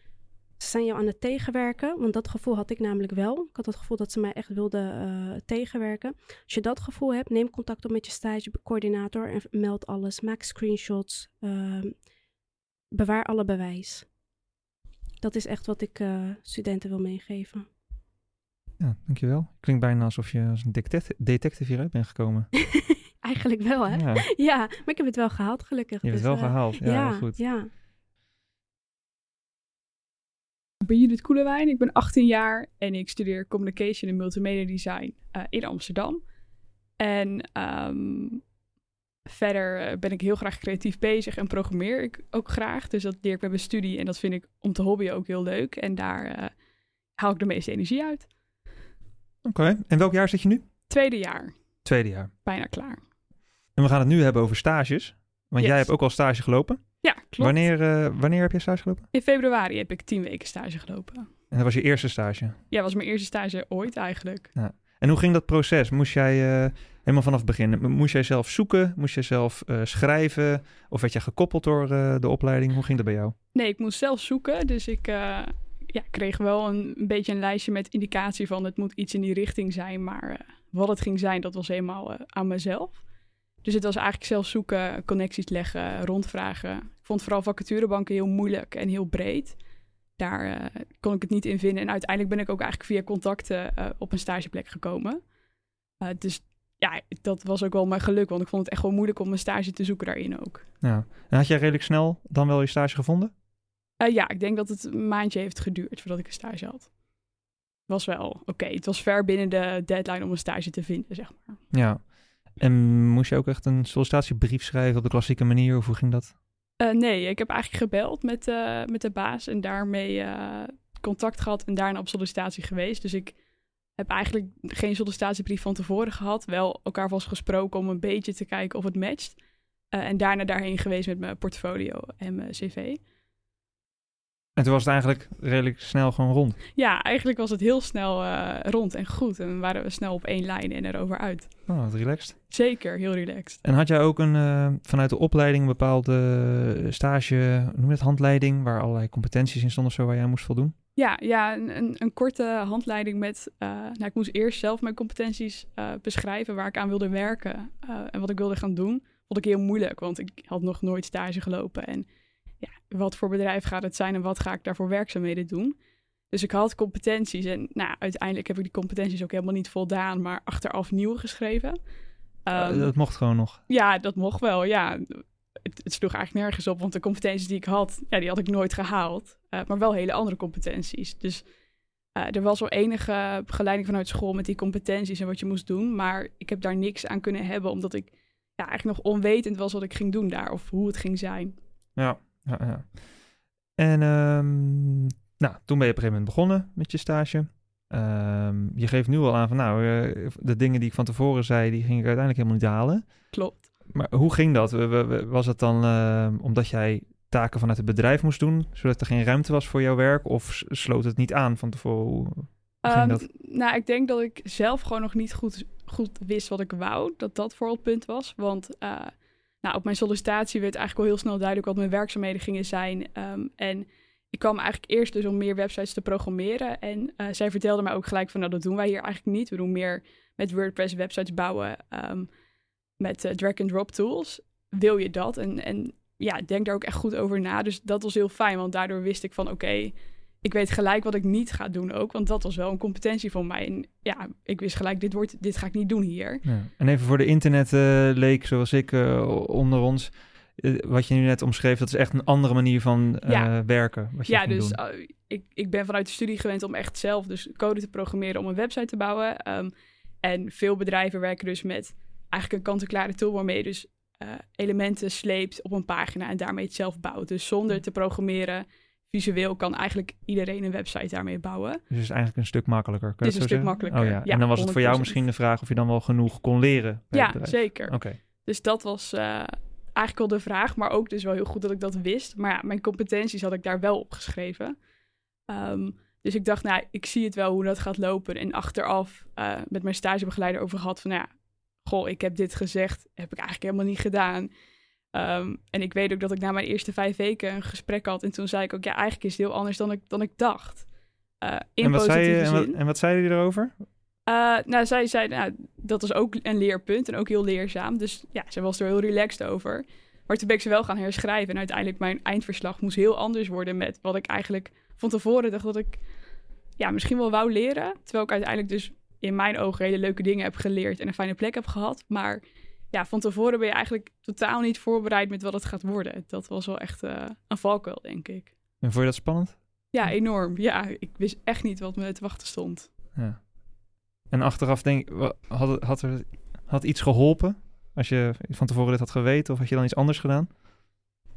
ze zijn jou aan het tegenwerken. Want dat gevoel had ik namelijk wel. Ik had het gevoel dat ze mij echt wilden uh, tegenwerken. Als je dat gevoel hebt, neem contact op met je stagecoördinator en meld alles. Maak screenshots. Uh, bewaar alle bewijs. Dat is echt wat ik uh, studenten wil meegeven. Ja, dankjewel. Klinkt bijna alsof je als een detective hieruit bent gekomen. *laughs* Eigenlijk wel, hè? Ja. ja. maar ik heb het wel gehaald, gelukkig. Je hebt dus, het wel gehaald, ja, ja goed. Ja. Ik ben Judith Koelewijn, ik ben 18 jaar en ik studeer Communication en Multimedia Design uh, in Amsterdam. En um, verder ben ik heel graag creatief bezig en programmeer ik ook graag. Dus dat leer ik bij mijn studie en dat vind ik om te hobbyen ook heel leuk. En daar uh, haal ik de meeste energie uit. Oké, okay. en welk jaar zit je nu? Tweede jaar. Tweede jaar. Bijna klaar. En we gaan het nu hebben over stages. Want Yes. jij hebt ook al stage gelopen. Ja, klopt. Wanneer, eh, wanneer heb je stage gelopen? In februari heb ik tien weken stage gelopen. En dat was je eerste stage. Ja, dat was mijn eerste stage ooit eigenlijk. En hoe ging dat proces? Moest jij eh, helemaal vanaf het begin, m- moest jij zelf zoeken? Moest jij zelf eh, schrijven? Of werd je gekoppeld door de opleiding? Hoe ging dat bij jou? Nee, ik moest zelf zoeken. Dus ik ja, kreeg wel een, een beetje een lijstje met indicatie van het moet iets in die richting zijn. Maar wat het ging zijn, dat was helemaal aan mezelf. Dus het was eigenlijk zelf zoeken, connecties leggen, rondvragen. Ik vond vooral vacaturebanken heel moeilijk en heel breed. Daar eh, kon ik het niet in vinden. En uiteindelijk ben ik ook eigenlijk via contacten eh, op een stageplek gekomen. Eh, dus ja, dat was ook wel mijn geluk. Want ik vond het echt wel moeilijk om een stage te zoeken daarin ook. Ja. En had jij redelijk snel dan wel je stage gevonden? Ja, ik denk dat het een maandje heeft geduurd voordat ik een stage had. Was wel oké. Het was ver binnen de deadline om een stage te vinden, zeg maar. Ja. En moest je ook echt een sollicitatiebrief schrijven op de klassieke manier? Of hoe ging dat? Eh, nee, ik heb eigenlijk gebeld met, eh, met de baas en daarmee eh, contact gehad en daarna op sollicitatie geweest. Dus ik heb eigenlijk geen sollicitatiebrief van tevoren gehad. Wel elkaar vast gesproken om een beetje te kijken of het matcht. En daarna daarheen geweest met mijn portfolio en mijn cv. En toen was het eigenlijk redelijk snel gewoon rond. Ja, eigenlijk was het heel snel eh, rond en goed. En waren we snel op één lijn en erover uit. Oh, wat relaxed. Zeker, heel relaxed. En had jij ook een, eh, vanuit de opleiding een bepaalde stage, noem je het, handleiding, waar allerlei competenties in stonden of zo waar jij moest voldoen? Ja, ja een, een, een korte handleiding met... eh, nou, ik moest eerst zelf mijn competenties beschrijven... waar ik aan wilde werken en wat ik wilde gaan doen. Vond ik heel moeilijk, want ik had nog nooit stage gelopen. En wat voor bedrijf gaat het zijn en wat ga ik daarvoor werkzaamheden doen? Dus ik had competenties en nou, uiteindelijk heb ik die competenties ook helemaal niet voldaan... maar achteraf nieuwe geschreven. Eh, Ehm, dat mocht gewoon nog. ja, dat mocht wel, ja. Het, het sloeg eigenlijk nergens op, want de competenties die ik had, ja, die had ik nooit gehaald. Eh, maar wel hele andere competenties. Dus eh, er was wel enige begeleiding vanuit school met die competenties en wat je moest doen. Maar ik heb daar niks aan kunnen hebben, omdat ik ja, eigenlijk nog onwetend was wat ik ging doen daar of hoe het ging zijn. Ja, ja, ja. En ehm, nou, toen ben je op een gegeven moment begonnen met je stage. Ehm, je geeft nu al aan van, nou, eh, de dingen die ik van tevoren zei, die ging ik uiteindelijk helemaal niet halen. Klopt. Maar hoe ging dat? Was het dan ehm, omdat jij taken vanuit het bedrijf moest doen, zodat er geen ruimte was voor jouw werk? Of sloot het niet aan van tevoren? Dat? Nou, ik denk dat ik zelf gewoon nog niet goed, goed wist wat ik wou. Dat dat vooral het punt was. Want eh, nou, op mijn sollicitatie werd eigenlijk al heel snel duidelijk wat mijn werkzaamheden gingen zijn. Ehm, en ik kwam eigenlijk eerst dus om meer websites te programmeren. En eh, zij vertelde mij ook gelijk van, nou, dat doen wij hier eigenlijk niet. We doen meer met WordPress websites bouwen ehm, met eh, drag-and-drop tools. Wil je dat? En, en ja, denk daar ook echt goed over na. Dus dat was heel fijn, want daardoor wist ik van, oké, ik weet gelijk wat ik niet ga doen ook, want dat was wel een competentie van mij. En ja, ik wist gelijk, dit, wordt, dit ga ik niet doen hier. Ja. En even voor de internetleek, zoals ik, eh, onder ons. eh, wat je nu net omschreef, dat is echt een andere manier van eh, Ja. werken. Wat je Ja, dus uh, ik, ik ben vanuit de studie gewend om echt zelf dus code te programmeren om een website te bouwen. Ehm, en veel bedrijven werken dus met eigenlijk een kant-en-klare tool waarmee je dus elementen sleept op een pagina en daarmee het zelf bouwt. Dus zonder te programmeren, visueel kan eigenlijk iedereen een website daarmee bouwen. Dus het is eigenlijk een stuk makkelijker. Het je is een stuk makkelijker. Oh, ja. Ja, en dan was het voor jou 100%. misschien de vraag of je dan wel genoeg kon leren. ja, zeker. Oké. Dus dat was eh, eigenlijk wel de vraag, maar ook dus wel heel goed dat ik dat wist. Maar ja, mijn competenties had ik daar wel opgeschreven. Ehm, dus ik dacht, nou, ik zie het wel hoe dat gaat lopen. En achteraf eh, met mijn stagebegeleider over gehad van, nou ja, goh, ik heb dit gezegd, heb ik eigenlijk helemaal niet gedaan. Ehm, en ik weet ook dat ik na mijn eerste vijf weken een gesprek had. En toen zei ik ook, ja, eigenlijk is het heel anders dan ik, dan ik dacht. Eh, in En, wat zei je, en, wat, en wat zei je erover? Eh, nou, zij zei, nou, dat was ook een leerpunt en ook heel leerzaam. Dus ja, ze was er heel relaxed over. Maar toen ben ik ze wel gaan herschrijven. En uiteindelijk mijn eindverslag moest heel anders worden met wat ik eigenlijk van tevoren dacht dat ik ja, misschien wel wou leren. Terwijl ik uiteindelijk dus in mijn ogen hele leuke dingen heb geleerd en een fijne plek heb gehad. Maar ja, van tevoren ben je eigenlijk totaal niet voorbereid met wat het gaat worden. Dat was wel echt eh, een valkuil, denk ik. En vond je dat spannend? Ja, enorm. Ja, ik wist echt niet wat me te wachten stond. Ja. En achteraf denk ik, had, had er had iets geholpen? Als je van tevoren dit had geweten of had je dan iets anders gedaan?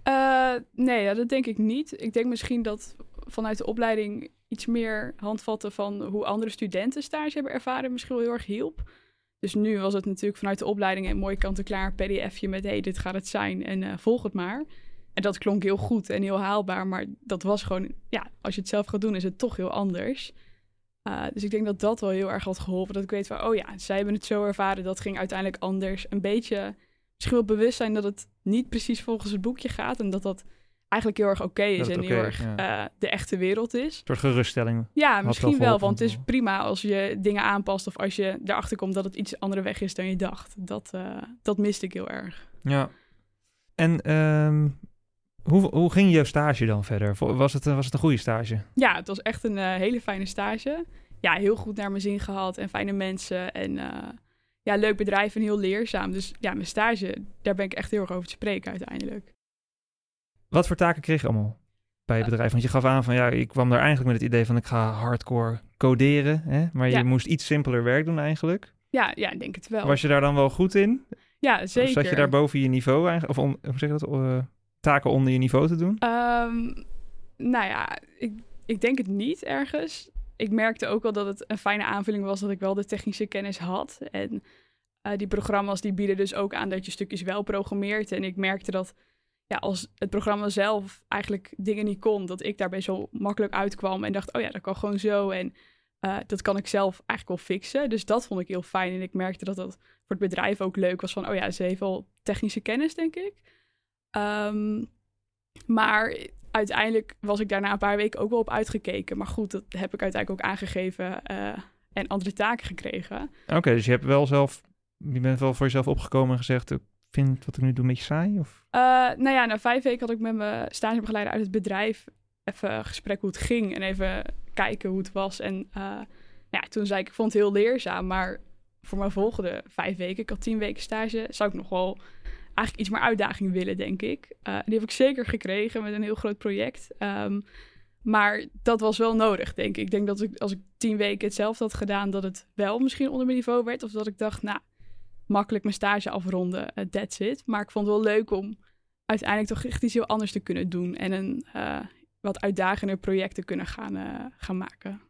Eh, nee, ja, dat denk ik niet. Ik denk misschien dat vanuit de opleiding iets meer handvatten van hoe andere studenten stage hebben ervaren misschien wel heel erg hielp. Dus nu was het natuurlijk vanuit de opleiding een mooi kant-en-klaar pdfje met hé, hey, dit gaat het zijn en eh, volg het maar. En dat klonk heel goed en heel haalbaar, maar dat was gewoon, ja, als je het zelf gaat doen is het toch heel anders. Eh, dus ik denk dat dat wel heel erg had geholpen. Dat ik weet van, oh ja, zij hebben het zo ervaren, dat ging uiteindelijk anders. Een beetje misschien wel bewust zijn dat het niet precies volgens het boekje gaat. En dat dat eigenlijk heel erg oké is en heel erg ja. eh, de echte wereld is. Een soort geruststelling. Ja, misschien wel, want het is prima als je dingen aanpast of als je erachter komt dat het iets andere weg is dan je dacht. Dat, eh, dat miste ik heel erg. Ja. En ehm, hoe, hoe ging jouw stage dan verder? Was het, een- was het een goede stage? Ja, het was echt een eh, hele fijne stage. Ja, heel goed naar mijn zin gehad en fijne mensen en ja, leuk bedrijf en heel leerzaam. Dus ja, mijn stage, daar ben ik echt heel erg over te spreken uiteindelijk. Wat voor taken kreeg je allemaal bij het Eh. bedrijf? Want je gaf aan van ja, ik kwam daar eigenlijk met het idee van ik ga hardcore coderen. Hè? Maar je moest iets simpeler werk doen eigenlijk. Ja, ja, ik denk het wel. Was je daar dan wel goed in? ja, zeker. Of zat je daar boven je niveau eigenlijk? Of on- hoe zeg je dat? Eh, taken onder je niveau te doen? Ehm, nou ja, ik, ik denk het niet ergens. Ik merkte ook wel dat het een fijne aanvulling was dat ik wel de technische kennis had. En eh, die programma's die bieden dus ook aan dat je stukjes wel programmeert. En ik merkte dat ja, als het programma zelf eigenlijk dingen niet kon, dat ik daarbij zo makkelijk uitkwam en dacht, oh ja, dat kan gewoon zo. En eh, dat kan ik zelf eigenlijk wel fixen. Dus dat vond ik heel fijn. En ik merkte dat dat voor het bedrijf ook leuk was van, oh ja, ze heeft wel technische kennis, denk ik. Ehm, maar uiteindelijk was ik daarna een paar weken ook wel op uitgekeken. Maar goed, dat heb ik uiteindelijk ook aangegeven eh, en andere taken gekregen. Oké, dus je hebt wel zelf, je bent wel voor jezelf opgekomen en gezegd, ik vind wat ik nu doe een beetje saai? Of? Eh, nou ja, na vijf weken had ik met mijn stagebegeleider uit het bedrijf even gesprek hoe het ging en even kijken hoe het was. En eh, nou ja, toen zei ik, ik vond het heel leerzaam, maar voor mijn volgende vijf weken, ik had tien weken stage, zou ik nog wel eigenlijk iets meer uitdaging willen, denk ik. Eh, die heb ik zeker gekregen met een heel groot project. Ehm, maar dat was wel nodig, denk ik. Ik denk dat ik, als ik tien weken hetzelfde had gedaan, dat het wel misschien onder mijn niveau werd. Of dat ik dacht, nou, makkelijk mijn stage afronden, eh, that's it. Maar ik vond het wel leuk om uiteindelijk toch echt iets heel anders te kunnen doen. En een eh, wat uitdagender project te kunnen gaan, eh, gaan maken.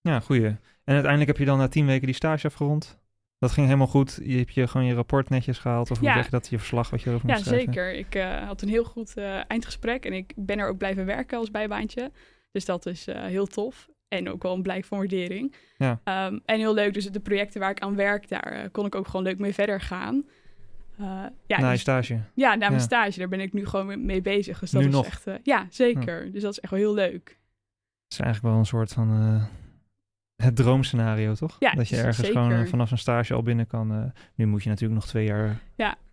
Ja, goeie. En uiteindelijk heb je dan na tien weken die stage afgerond? Dat ging helemaal goed. Je hebt je gewoon je rapport netjes gehaald. Of hoe Ja. zeg je dat? Je verslag wat je erover Ja, moest schrijven. zeker. Ik had een heel goed eindgesprek en ik ben er ook blijven werken als bijbaantje. Dus dat is heel tof. En ook wel een blijk van waardering. Ja. Ehm, en heel leuk, dus de projecten waar ik aan werk, daar eh, kon ik ook gewoon leuk mee verder gaan. Eh, ja, Na je dus- stage. ja, na mijn Ja. stage, daar ben ik nu gewoon mee- bezig. Dus dat Nu is nog? echt, eh, ja, zeker. Dus dat is echt wel heel leuk. Het is eigenlijk wel een soort van het droomscenario, toch? Ja, dat je ergens zeker. gewoon vanaf een stage al binnen kan. nu moet je natuurlijk nog twee jaar.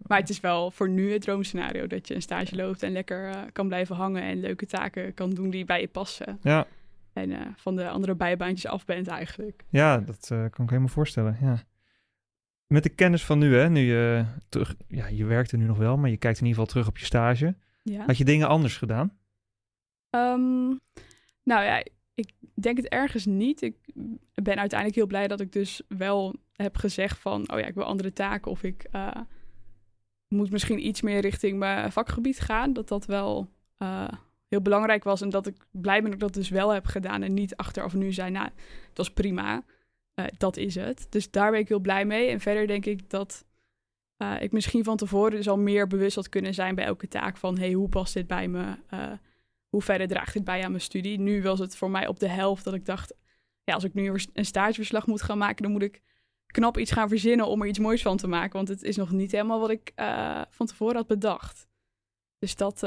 Maar het is wel voor nu het droomscenario dat je een stage loopt en lekker kan blijven hangen en leuke taken kan doen die bij je passen. Ja, En eh, van de andere bijbaantjes af bent eigenlijk. ja dat eh, kan ik helemaal voorstellen. Ja. Met de kennis van nu, hè, nu je terug, ja, je werkt er nu nog wel, maar je kijkt in ieder geval terug op je stage. Ja. Had je dingen anders gedaan? Ehm, nou ja, ik denk het ergens niet. Ik ben uiteindelijk heel blij dat ik dus wel heb gezegd van... oh ja, ik wil andere taken of ik eh, moet misschien iets meer richting mijn vakgebied gaan. Dat dat wel heel belangrijk was en dat ik blij ben dat ik dat dus wel heb gedaan... en niet achteraf nu zei, nou, het was prima, Eh, dat is het. Dus daar ben ik heel blij mee. En verder denk ik dat eh, ik misschien van tevoren dus al meer bewust had kunnen zijn... bij elke taak van, hey, hoe past dit bij me... Eh, hoe verder draagt dit bij aan mijn studie? Nu was het voor mij op de helft dat ik dacht, ja, als ik nu een stageverslag moet gaan maken, dan moet ik knap iets gaan verzinnen om er iets moois van te maken. Want het is nog niet helemaal wat ik van tevoren had bedacht. Dus dat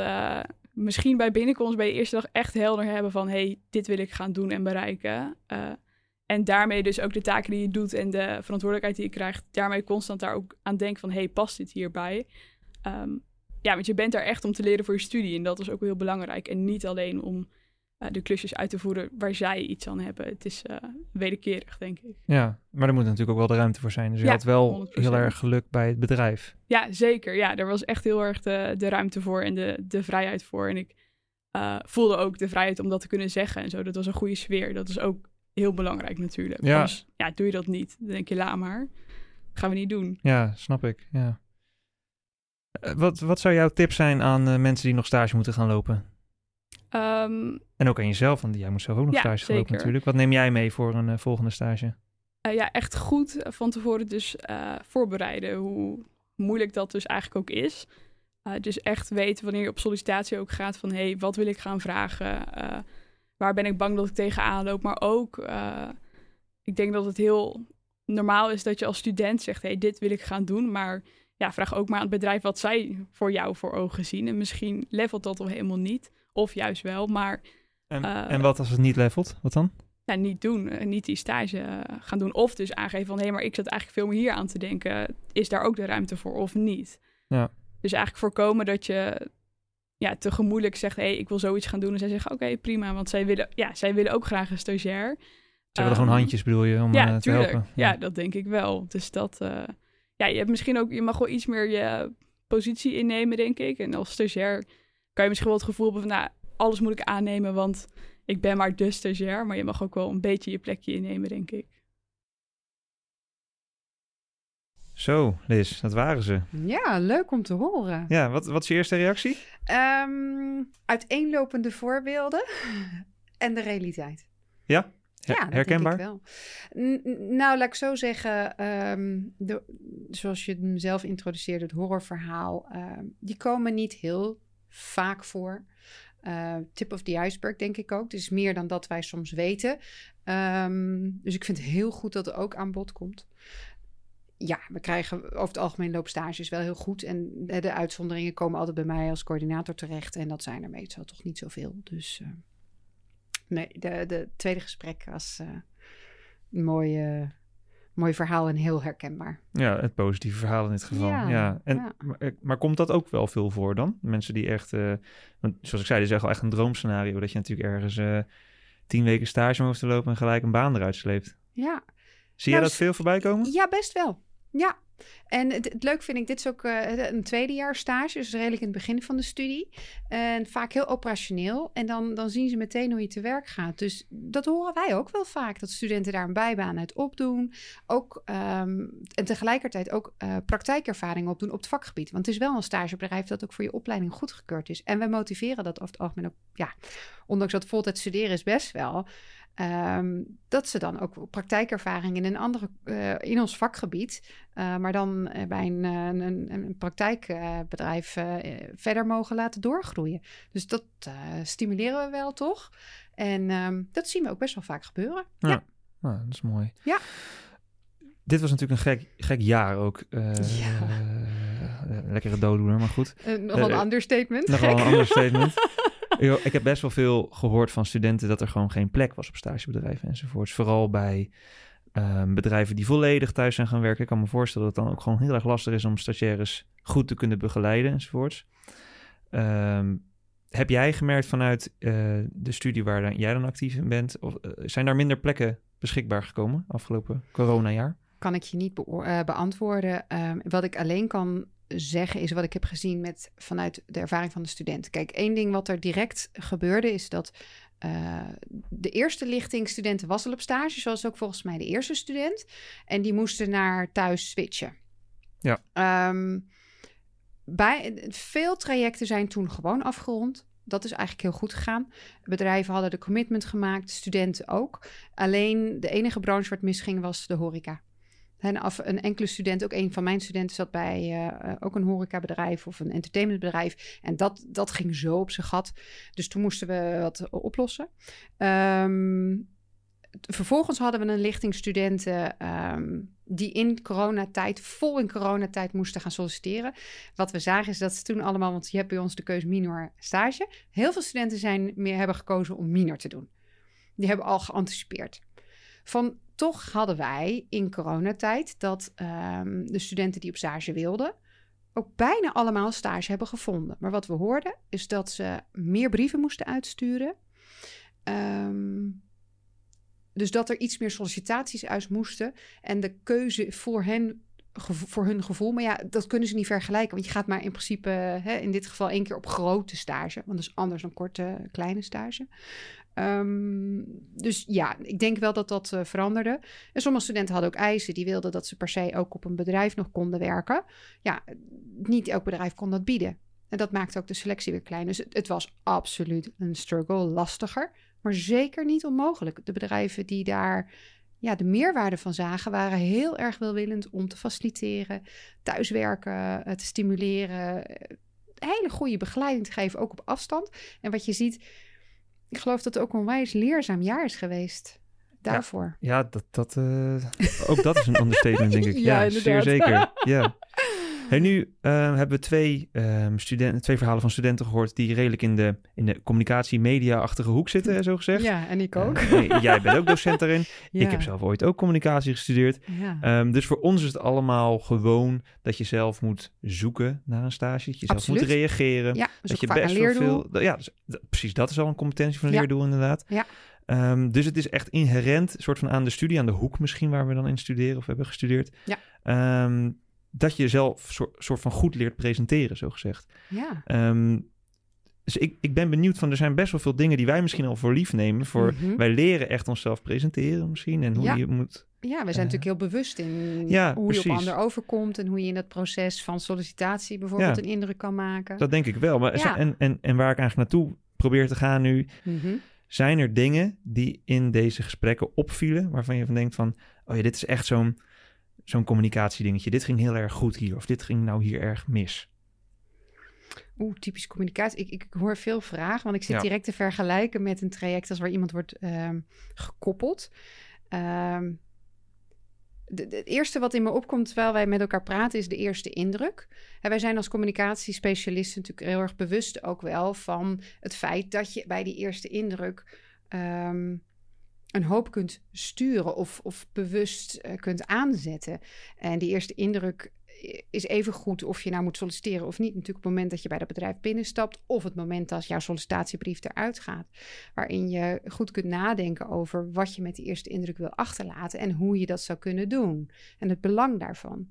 misschien bij binnenkomst bij de eerste dag echt helder hebben van, hey, dit wil ik gaan doen en bereiken. Eh, en daarmee dus ook de taken die je doet en de verantwoordelijkheid die je krijgt, daarmee constant daar ook aan denken van, hey, past dit hierbij? Ehm, ja, want je bent daar echt om te leren voor je studie. En dat is ook heel belangrijk. En niet alleen om uh, de klusjes uit te voeren waar zij iets aan hebben. Het is uh, wederkerig, denk ik. Ja, maar er moet natuurlijk ook wel de ruimte voor zijn. Dus je Ja, had wel 100%. heel erg geluk bij het bedrijf. Ja, zeker. Ja, er was echt heel erg de, de ruimte voor en de, de vrijheid voor. En ik uh, voelde ook de vrijheid om dat te kunnen zeggen en zo. Dat was een goede sfeer. Dat is ook heel belangrijk natuurlijk. Ja. Dus ja, doe je dat niet, dan denk je, laat maar. gaan we niet doen. Ja, snap ik. Ja. Eh, Wat, wat zou jouw tip zijn aan eh, mensen die nog stage moeten gaan lopen? Ehm, En ook aan jezelf, want jij moet zelf ook nog Ja, stage lopen natuurlijk. Wat neem jij mee voor een eh, volgende stage? Eh, ja, echt goed van tevoren dus eh, voorbereiden. Hoe moeilijk dat dus eigenlijk ook is. Eh, dus echt weten wanneer je op sollicitatie ook gaat van... hé, hey, wat wil ik gaan vragen? Eh, waar ben ik bang dat ik tegenaan loop? Maar ook, eh, ik denk dat het heel normaal is dat je als student zegt... hé, hey, dit wil ik gaan doen. Maar ja, vraag ook maar aan het bedrijf wat zij voor jou voor ogen zien. En misschien levelt dat al helemaal niet. Of juist wel, maar En, Eh, en wat als het niet levelt? Wat dan? ja, niet doen. eh, niet die stage eh, gaan doen. Of dus aangeven van, hé, maar ik zat eigenlijk veel meer hier aan te denken. Is daar ook de ruimte voor of niet? Ja. Dus eigenlijk voorkomen dat je ja, te gemoedelijk zegt, hé, ik wil zoiets gaan doen. En zij zeggen, oké, prima. Want zij willen, ja, zij willen ook graag een stagiair. Ze willen gewoon Ehm, handjes, bedoel je, om ja, te tuurlijk. helpen? Ja. dat denk ik wel. Dus dat, ja, je hebt misschien ook, je mag wel iets meer je positie innemen, denk ik. En als stagiair kan je misschien wel het gevoel hebben van, nou, alles moet ik aannemen, want ik ben maar de stagiair. Maar je mag ook wel een beetje je plekje innemen, denk ik. Zo, Liz, dat waren ze. Ja, leuk om te horen. Ja, wat, wat is je eerste reactie? Ehm, uiteenlopende voorbeelden *laughs* en de realiteit. Ja? Her- Ja, herkenbaar? Denk ik wel. N- n- nou, laat ik zo zeggen, ehm, de, zoals je hem zelf introduceerde, het horrorverhaal, ehm, die komen niet heel vaak voor. Eh, tip of the iceberg, denk ik ook. Is meer dan dat wij soms weten. Ehm, dus ik vind het heel goed dat er ook aan bod komt. Ja, we krijgen over het algemeen loopstages wel heel goed. En de, de uitzonderingen komen altijd bij mij als coördinator terecht. En dat zijn er meestal toch niet zoveel. Dus eh, nee, de, de tweede gesprek was eh, een mooi, eh, mooi verhaal en heel herkenbaar. Ja, het positieve verhaal in dit geval. Ja, Ja, En, ja. Maar, eh, maar komt dat ook wel veel voor dan? Mensen die echt, eh, want zoals ik zei, dit is echt wel echt een droomscenario. Dat je natuurlijk ergens eh, tien weken stage hoeft te lopen en gelijk een baan eruit sleept. Ja, Zie jij Nou, dat veel voorbij komen? Ja, best wel. Ja. En het, leuk vind ik, dit is ook eh, een tweedejaars stage, dus redelijk in het begin van de studie. En vaak heel operationeel. En dan, dan zien ze meteen hoe je te werk gaat. Dus dat horen wij ook wel vaak, dat studenten daar een bijbaan uit opdoen. Ook, ehm, en tegelijkertijd ook eh, praktijkervaring opdoen op het vakgebied. Want het is wel een stagebedrijf dat ook voor je opleiding goedgekeurd is. En wij motiveren dat over het algemeen ook, ja, ondanks dat voltijd studeren is best wel. Ehm, dat ze dan ook praktijkervaring in een andere, eh, in ons vakgebied, eh, maar dan eh, bij een, een, een praktijkbedrijf verder mogen laten doorgroeien. Dus dat stimuleren we wel toch? En ehm, dat zien we ook best wel vaak gebeuren. Ja. Ja. Ah, dat is mooi. Ja. Dit was natuurlijk een gek, gek jaar ook. Ja. lekkere dooddoener, maar goed. Uh, nog wel een Eh, understatement. Nog een *laughs* Gek. *laughs* ik heb best wel veel gehoord van studenten dat er gewoon geen plek was op stagebedrijven enzovoorts. Vooral bij ehm, bedrijven die volledig thuis zijn gaan werken. Ik kan me voorstellen dat het dan ook gewoon heel erg lastig is om stagiaires goed te kunnen begeleiden enzovoorts. Ehm, heb jij gemerkt vanuit eh, de studie waar jij dan actief in bent, of, eh, zijn daar minder plekken beschikbaar gekomen afgelopen coronajaar? kan ik je niet eh, beantwoorden. Ehm, wat ik alleen kan zeggen is wat ik heb gezien met, vanuit de ervaring van de student. Kijk, één ding wat er direct gebeurde is dat eh, de eerste lichting studenten was al op stage, zoals ook volgens mij de eerste student. En die moesten naar thuis switchen. Ja. Ehm, bij, veel trajecten zijn toen gewoon afgerond. Dat is eigenlijk heel goed gegaan. Bedrijven hadden de commitment gemaakt, studenten ook. Alleen de enige branche waar het misging was de horeca. En af, een enkele student, ook een van mijn studenten, zat bij eh, eh, ook een horecabedrijf of een entertainmentbedrijf. En dat, dat ging zo op zijn gat. Dus toen moesten we wat oplossen. Ehm, vervolgens hadden we een lichting studenten ehm, die in coronatijd, vol in coronatijd, moesten gaan solliciteren. Wat we zagen is dat ze toen allemaal, want je hebt bij ons de keus minor stage. Heel veel studenten zijn meer hebben gekozen om minor te doen. Die hebben al geanticipeerd. Van toch hadden wij in coronatijd dat ehm, de studenten die op stage wilden, ook bijna allemaal stage hebben gevonden. Maar wat we hoorden is dat ze meer brieven moesten uitsturen. Ehm, dus dat er iets meer sollicitaties uit moesten. En de keuze voor hen, voor hun gevoel. Maar ja, dat kunnen ze niet vergelijken. Want je gaat maar in principe, hè, in dit geval één keer op grote stage. Want dat is anders dan korte, kleine stage. Ehm, dus ja, ik denk wel dat dat eh, veranderde. En sommige studenten hadden ook eisen. Die wilden dat ze per se ook op een bedrijf nog konden werken. Ja, niet elk bedrijf kon dat bieden. En dat maakte ook de selectie weer klein. Dus het, was absoluut een struggle, lastiger. Maar zeker niet onmogelijk. De bedrijven die daar ja, de meerwaarde van zagen, waren heel erg welwillend om te faciliteren, thuiswerken eh, te stimuleren, eh, hele goede begeleiding te geven, ook op afstand. En wat je ziet, ik geloof dat het ook een onwijs leerzaam jaar is geweest daarvoor. Ja, dat, dat, eh, ook dat is een *laughs* understatement, denk ik. Ja, Ja, zeer zeker. Ja. *laughs* Hey, nu eh, hebben we twee, ehm, studenten, twee verhalen van studenten gehoord die redelijk in de, in de communicatie-media-achtige hoek zitten, zo gezegd. Ja, en ik ook. Eh, nee, jij bent ook docent *laughs* daarin. Ja. Ik heb zelf ooit ook communicatie gestudeerd. Ja. Ehm, dus voor ons is het allemaal gewoon dat je zelf moet zoeken naar een stage. Dat je zelf Absoluut. moet reageren. ja, dat je best wel veel. Ja, dus, precies. Dat is al een competentie van een leerdoel, inderdaad. Ja. Ehm, dus het is echt inherent, soort van aan de studie, aan de hoek misschien waar we dan in studeren of hebben gestudeerd. Ja. Ehm, dat je zelf soort, soort van goed leert presenteren, zo gezegd. Ja. Ehm, dus ik, ik ben benieuwd van, er zijn best wel veel dingen die wij misschien al voor lief nemen. Voor, Mhm. Wij leren echt onszelf presenteren misschien en hoe Ja. je moet... Ja, we zijn Eh, natuurlijk heel bewust in ja, hoe je op ander overkomt en hoe je in dat proces van sollicitatie bijvoorbeeld Ja. een indruk kan maken. Dat denk ik wel. Maar, Ja. en, en, en waar ik eigenlijk naartoe probeer te gaan nu, Mhm. zijn er dingen die in deze gesprekken opvielen, waarvan je van denkt van, oh ja, dit is echt zo'n zo'n communicatiedingetje. Dit ging heel erg goed hier, of dit ging nou hier erg mis. Oeh, typisch communicatie. Ik, ik hoor veel vragen, want ik zit Ja. direct te vergelijken met een traject als waar iemand wordt ehm, gekoppeld. Ehm, de, de- het eerste wat in me opkomt terwijl wij met elkaar praten is de eerste indruk. En wij zijn als communicatiespecialisten natuurlijk heel erg bewust ook wel van het feit dat je bij die eerste indruk ehm, een hoop kunt sturen of, of bewust eh, kunt aanzetten. En die eerste indruk is even goed of je nou moet solliciteren of niet. Natuurlijk het moment dat je bij dat bedrijf binnenstapt... of het moment dat jouw sollicitatiebrief eruit gaat. Waarin je goed kunt nadenken over wat je met die eerste indruk wil achterlaten... en hoe je dat zou kunnen doen. En het belang daarvan.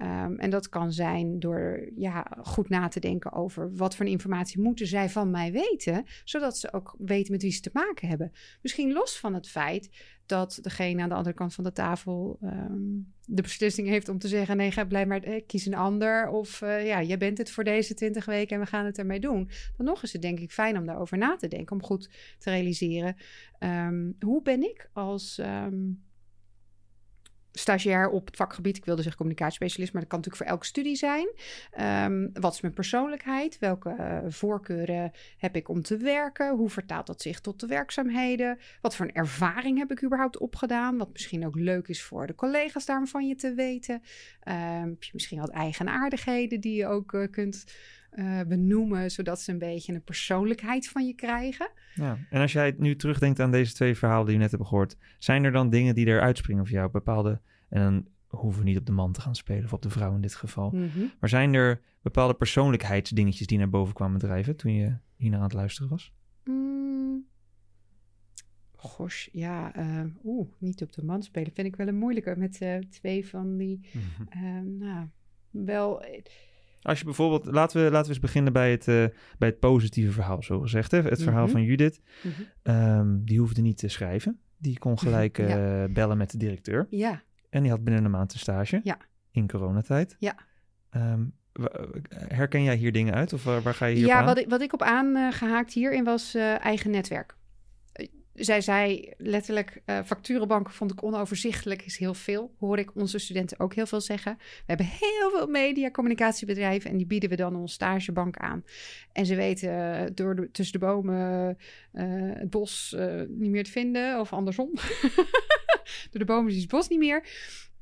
Ehm, en dat kan zijn door ja, goed na te denken over wat voor informatie moeten zij van mij weten, zodat ze ook weten met wie ze te maken hebben. Misschien los van het feit dat degene aan de andere kant van de tafel ehm, de beslissing heeft om te zeggen: nee, ga blij maar, eh, kies een ander. Of eh, ja, jij bent het voor deze twintig weken en we gaan het ermee doen. Dan nog is het denk ik fijn om daarover na te denken, om goed te realiseren: ehm, hoe ben ik als. Stagiair op het vakgebied. Ik wilde zeggen communicatiespecialist, maar dat kan natuurlijk voor elke studie zijn. Ehm, wat is mijn persoonlijkheid? Welke eh, voorkeuren heb ik om te werken? Hoe vertaalt dat zich tot de werkzaamheden? Wat voor een ervaring heb ik überhaupt opgedaan? Wat misschien ook leuk is voor de collega's daarvan je te weten. Ehm, heb je misschien wat eigenaardigheden die je ook eh, kunt eh, benoemen, zodat ze een beetje een persoonlijkheid van je krijgen? Ja. En als jij nu terugdenkt aan deze twee verhalen die we net hebben gehoord, zijn er dan dingen die er uitspringen voor jou? Bepaalde, en dan hoeven we niet op de man te gaan spelen of op de vrouw in dit geval. Mhm. Maar zijn er bepaalde persoonlijkheidsdingetjes die naar boven kwamen drijven toen je hier naar aan het luisteren was? Mm. Gosh, ja, uh, oeh, niet op de man spelen vind ik wel een moeilijke met uh, twee van die, uh, nou, wel... Als je bijvoorbeeld, laten we, laten we eens beginnen bij het, bij het positieve verhaal, zo gezegd. Hè? Het verhaal Mhm. van Judith, Mhm. Ehm, die hoefde niet te schrijven. Die kon gelijk Ja. eh, bellen met de directeur. Ja, En die had binnen een maand een stage. Ja. In coronatijd. Ja. Ehm, wa- herken jij hier dingen uit? Of waar, waar ga je hier ja op aan? wat, ik, wat ik op aangehaakt hierin was eh, eigen netwerk. Zij zei letterlijk, eh, facturenbanken vond ik onoverzichtelijk, is heel veel. Hoor ik onze studenten ook heel veel zeggen. We hebben heel veel media, communicatiebedrijven en die bieden we dan ons stagebank aan. En ze weten eh, door de, tussen de bomen eh, het bos niet meer te vinden of andersom. *laughs* door de bomen is het bos niet meer.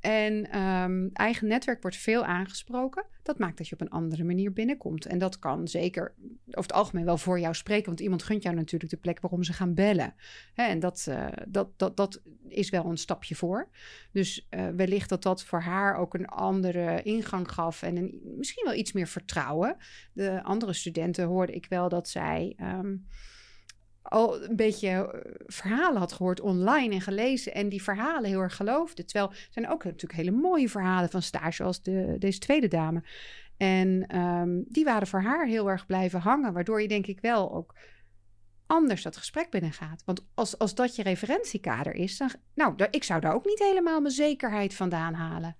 En ehm, eigen netwerk wordt veel aangesproken. Dat maakt dat je op een andere manier binnenkomt. En dat kan zeker over het algemeen wel voor jou spreken. Want iemand gunt jou natuurlijk de plek waarom ze gaan bellen. Hè, en dat, eh, dat, dat, dat is wel een stapje voor. Dus eh, wellicht dat dat voor haar ook een andere ingang gaf. En een, misschien wel iets meer vertrouwen. De andere studenten hoorde ik wel dat zij. ehm, al een beetje eh, verhalen had gehoord online en gelezen en die verhalen heel erg geloofde. Terwijl er zijn ook natuurlijk hele mooie verhalen van stage, zoals de, deze tweede dame. En ehm, die waren voor haar heel erg blijven hangen, waardoor je denk ik wel ook anders dat gesprek binnengaat. Want als, als dat je referentiekader is, dan, nou, ik zou daar ook niet helemaal mijn zekerheid vandaan halen.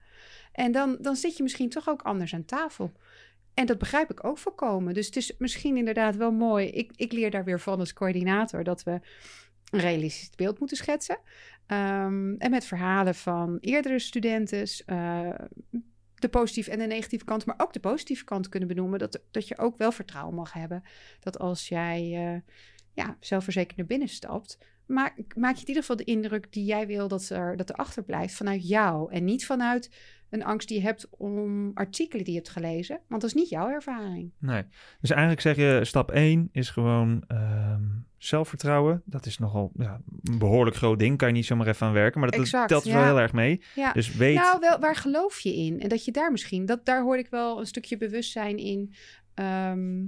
En dan, dan zit je misschien toch ook anders aan tafel. En dat begrijp ik ook volkomen. Dus het is misschien inderdaad wel mooi. Ik, ik leer daar weer van als coördinator dat we een realistisch beeld moeten schetsen. Ehm, en met verhalen van eerdere studenten. eh, de positieve en de negatieve kant, maar ook de positieve kant kunnen benoemen. Dat, dat je ook wel vertrouwen mag hebben. Dat als jij eh, ja, zelfverzekerd naar binnen stapt, maak, maak je in ieder geval de indruk die jij wil dat er, dat er achterblijft vanuit jou. En niet vanuit een angst die je hebt om artikelen die je hebt gelezen. Want dat is niet jouw ervaring. Nee. Dus eigenlijk zeg je, stap 1 is gewoon ehm, zelfvertrouwen. Dat is nogal ja, een behoorlijk groot ding. Kan je niet zomaar even aan werken. Maar dat, dat telt ja. wel heel erg mee. Ja. Dus weet... Nou, wel, waar geloof je in? En dat je daar misschien, dat, daar hoor ik wel een stukje bewustzijn in. ehm,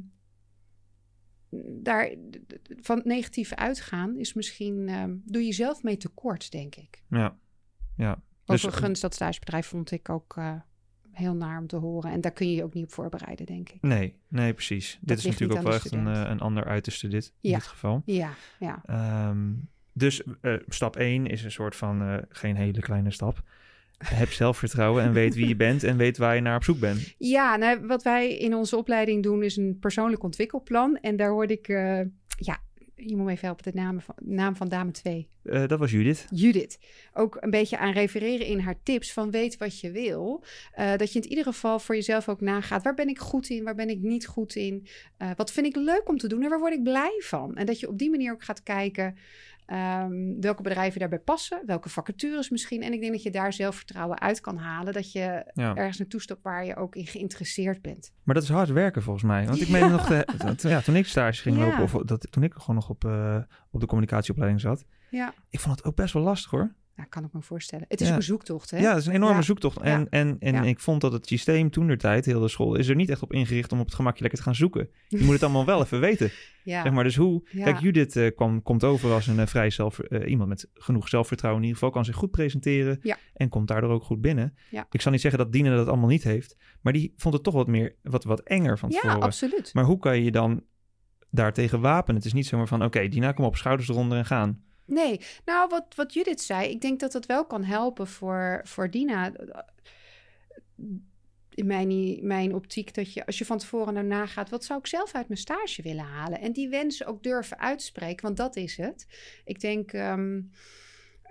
daar, van het negatieve uitgaan is misschien, ehm, doe je zelf mee tekort, denk ik. Ja. ja. Dus, Overigens, dat stagebedrijf vond ik ook eh, heel naar om te horen. En daar kun je je ook niet op voorbereiden, denk ik. nee, nee, precies. Dit is natuurlijk ook wel echt een, eh, een ander uiterste dit, in Ja. dit geval. Ja, ja. Ehm, dus eh, stap 1 is een soort van, eh, geen hele kleine stap. Heb zelfvertrouwen en weet wie je bent en weet waar je naar op zoek bent. Ja, nou, wat wij in onze opleiding doen is een persoonlijk ontwikkelplan. En daar hoorde ik, eh, ja, je moet me even helpen, de naam van, naam van dame 2. Eh, dat was Judith. Judith. Ook een beetje aan refereren in haar tips van weet wat je wil. Eh, dat je in ieder geval voor jezelf ook nagaat. Waar ben ik goed in? Waar ben ik niet goed in? Wat vind ik leuk om te doen en waar word ik blij van? En dat je op die manier ook gaat kijken ehm, welke bedrijven daarbij passen. Welke vacatures misschien. En ik denk dat je daar zelfvertrouwen uit kan halen. Dat je Ja. ergens naartoe stapt waar je ook in geïnteresseerd bent. Maar dat is hard werken volgens mij. Want ik meen nog, de, *laughs* dat- ja, toen ik stage ging lopen, of dat, toen ik gewoon nog op, eh, op de communicatieopleiding zat, Ja, ik vond het ook best wel lastig hoor. Nou, kan ik me voorstellen. Het is Ja. ook een zoektocht, hè? Ja, dat is een enorme Ja. zoektocht. En, Ja. en, en Ja. ik vond dat het systeem toen de tijd, heel de school, is er niet echt op ingericht om op het gemakje lekker te gaan zoeken. Je moet het allemaal wel even weten. *laughs* Ja. Zeg maar, dus hoe... Ja. Kijk, Judith eh, kwam, komt over als een eh, vrij zelf... eh, iemand met genoeg zelfvertrouwen in ieder geval. Kan zich goed presenteren. Ja. En komt daardoor ook goed binnen. Ja. Ik zal niet zeggen dat Dina dat allemaal niet heeft. Maar die vond het toch wat meer... Wat, wat enger van ja, tevoren. absoluut. Maar hoe kan je je dan daartegen wapenen? Het is niet zomaar van... Oké, Dina, kom op, schouders eronder en gaan. Nee, nou wat, wat Judith zei, ik denk dat dat wel kan helpen voor, voor Dina. In mijn, mijn optiek dat je, als je van tevoren nou nagaat, wat zou ik zelf uit mijn stage willen halen? En die wensen ook durven uitspreken, want dat is het. Ik denk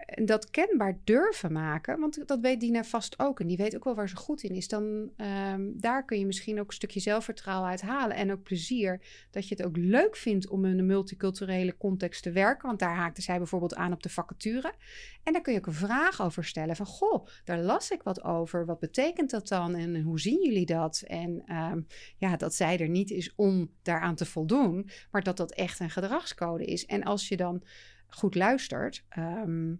ehm, dat kenbaar durven maken, want dat weet Dina vast ook. En die weet ook wel waar ze goed in is. Dan ehm, daar kun je misschien ook een stukje zelfvertrouwen uit halen en ook plezier dat je het ook leuk vindt om in een multiculturele context te werken. Want daar haakte zij bijvoorbeeld aan op de vacature. En daar kun je ook een vraag over stellen van, goh, daar las ik wat over. Wat betekent dat dan en hoe zien jullie dat? En ehm, ja, dat zij er niet is om daaraan te voldoen, maar dat dat echt een gedragscode is. En als je dan goed luistert, ehm,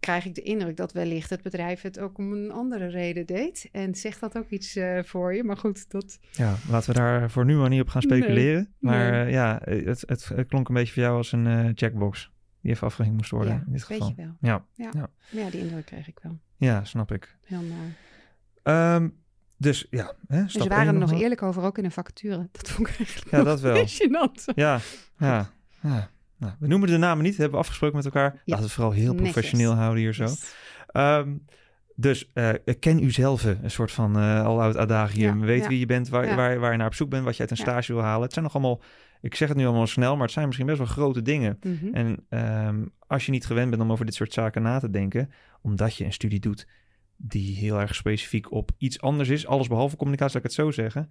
krijg ik de indruk dat wellicht het bedrijf het ook om een andere reden deed. En zegt dat ook iets eh, voor je? Maar goed, dat... Ja, laten we daar voor nu maar niet op gaan Nee, speculeren. Maar nee. eh, ja, het, het, het klonk een beetje voor jou als een eh, checkbox. die even afgevinkt moest worden Ja, in dit weet geval. je wel. Ja, Ja. Ja. Maar ja, die indruk kreeg ik wel. ja, snap ik. Heel naar. Ehm, dus ja, hè, stap ze waren er nog eerlijk over, ook in een vacature. Dat vond ik eigenlijk Ja, dat wel. *laughs* Ja, ja, ja. Nou, we noemen de namen niet, hebben we afgesproken met elkaar. Laten we het vooral heel netjes. professioneel houden hier zo. Yes. Ehm, dus eh, ken u zelf, een soort van eh al oud adagium. Ja, Weet ja. wie je bent, waar, Ja. waar, waar je naar op zoek bent, wat je uit een stage wil halen. Het zijn nog allemaal, ik zeg het nu allemaal snel, maar het zijn misschien best wel grote dingen. Mhm. En ehm, als je niet gewend bent om over dit soort zaken na te denken, omdat je een studie doet die heel erg specifiek op iets anders is, alles behalve communicatie, laat ik het zo zeggen,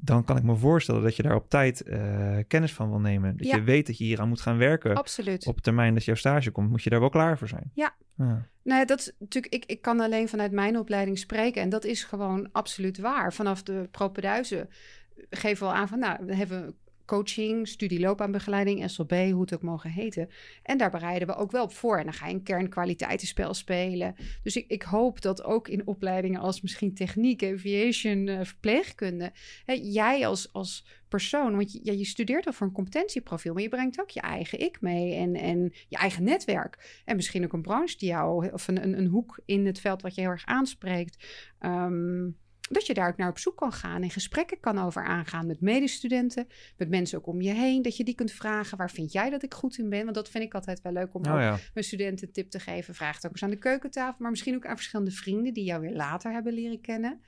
dan kan ik me voorstellen dat je daar op tijd eh, kennis van wil nemen. Dat Ja. je weet dat je hier aan moet gaan werken. Absoluut. Op termijn dat jouw stage komt, moet je daar wel klaar voor zijn. Ja. ja. Nou ja, dat is natuurlijk, ik, ik kan alleen vanuit mijn opleiding spreken. En dat is gewoon absoluut waar. Vanaf de propeduizen geven we al aan van, nou, we hebben coaching, studieloopbaanbegeleiding, SLB, hoe het ook mogen heten. En daar bereiden we ook wel op voor. En dan ga je een kernkwaliteitenspel spelen. Dus ik, ik hoop dat ook in opleidingen als misschien techniek, aviation, eh, verpleegkunde, hè, jij als, als persoon, want je, je studeert al voor een competentieprofiel, maar je brengt ook je eigen ik mee en, en je eigen netwerk. En misschien ook een branche die jou, of een, een, een hoek in het veld wat je heel erg aanspreekt. Ehm, dat je daar ook naar op zoek kan gaan en gesprekken kan over aangaan met medestudenten, met mensen ook om je heen. Dat je die kunt vragen, waar vind jij dat ik goed in ben? Want dat vind ik altijd wel leuk om Oh ja. mijn studenten een tip te geven. Vraag het ook eens aan de keukentafel, maar misschien ook aan verschillende vrienden die jou weer later hebben leren kennen.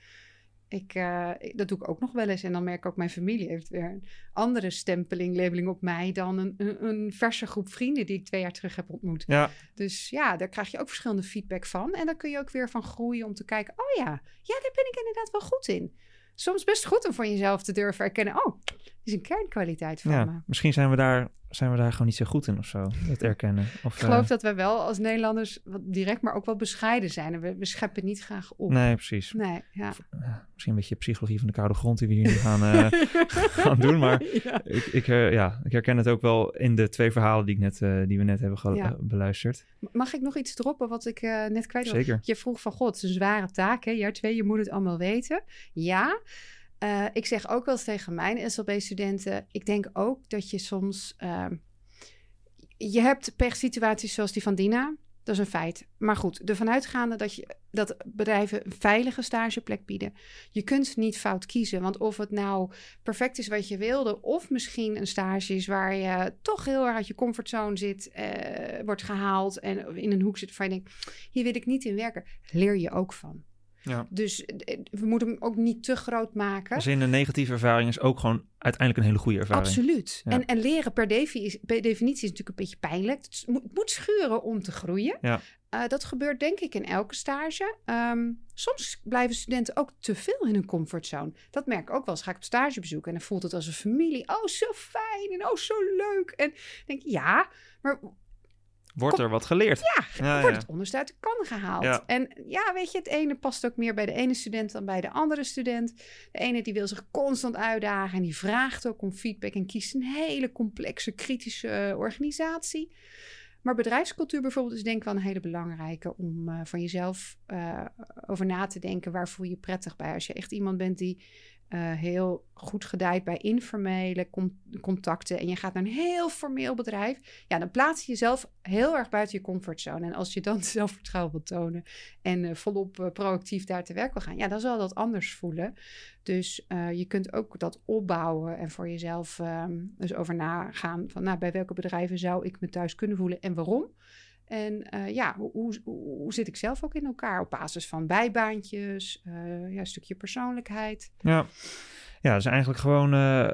Ik, eh, ik- dat doe ik ook nog wel eens. En dan merk ik ook, mijn familie heeft weer een andere stempeling, labeling op mij dan een, een, een verse groep vrienden die ik twee jaar terug heb ontmoet. Ja, Dus ja, daar krijg je ook verschillende feedback van. En dan kun je ook weer van groeien om te kijken, oh ja, ja, daar ben ik inderdaad wel goed in. Soms best goed om van jezelf te durven erkennen, oh, dit is een kernkwaliteit van me. ja. misschien zijn we, daar, zijn we daar gewoon niet zo goed in of zo. Het erkennen. Of, Ik geloof eh, dat we wel als Nederlanders wat direct, maar ook wel bescheiden zijn. En we, we scheppen niet graag op. Nee, precies. Nee, ja. Ja, misschien een beetje psychologie van de koude grond die we hier nu gaan, eh, *laughs* gaan doen. Maar Ja. ik, ik, eh, ja, ik herken het ook wel in de twee verhalen die, ik net, eh, die we net hebben ge- Ja. eh, beluisterd. Mag ik nog iets droppen wat ik eh, net kwijt was? Zeker. Je vroeg van, god, het is een zware taak, hè? Jaar twee, je moet het allemaal weten. Ja, Eh, ik zeg ook wel eens tegen mijn SLB-studenten... ik denk ook dat je soms... ehm, je hebt pechsituaties zoals die van Dina. Dat is een feit. Maar goed, ervan uitgaande dat, je, dat bedrijven een veilige stageplek bieden. Je kunt niet fout kiezen. Want of het nou perfect is wat je wilde... of misschien een stage is waar je toch heel erg uit je comfortzone zit... eh, wordt gehaald en in een hoek zit waar je denkt... hier wil ik niet in werken. Leer je ook van. Ja. Dus eh, we moeten hem ook niet te groot maken. Dus in een negatieve ervaring is ook gewoon uiteindelijk een hele goede ervaring. Absoluut. Ja. En, en leren per, defi- is- per definitie is natuurlijk een beetje pijnlijk. Het moet, het moet schuren om te groeien. Ja. Eh, dat gebeurt denk ik in elke stage. Ehm, soms blijven studenten ook te veel in hun comfortzone. Dat merk ik ook wel eens. Ga ik op stagebezoek en dan voelt het als een familie. Oh, zo fijn en oh, zo leuk. En ik denk ja, maar Wordt er wat geleerd? ja, Ja, wordt ja. het onderste uit de kan gehaald. Ja. En ja, weet je, het ene past ook meer bij de ene student dan bij de andere student. De ene die wil zich constant uitdagen en die vraagt ook om feedback en kiest een hele complexe, kritische eh, organisatie. Maar bedrijfscultuur bijvoorbeeld is denk ik wel een hele belangrijke om eh, van jezelf eh, over na te denken. Waar voel je je prettig bij? Als je echt iemand bent die eh, heel goed gedijt bij informele con- contacten en je gaat naar een heel formeel bedrijf, ja, dan plaats je jezelf heel erg buiten je comfortzone. En als je dan *laughs* zelfvertrouwen wil tonen en eh, volop eh, proactief daar te werk wil gaan, ja, dan zal dat anders voelen. Dus je kunt ook dat opbouwen en voor jezelf ehm dus over nagaan van, nou, bij welke bedrijven zou ik me thuis kunnen voelen en waarom? En eh, ja, hoe, hoe, hoe zit ik zelf ook in elkaar? Op basis van bijbaantjes, eh, ja, een stukje persoonlijkheid. Ja, ja dus eigenlijk gewoon... eh,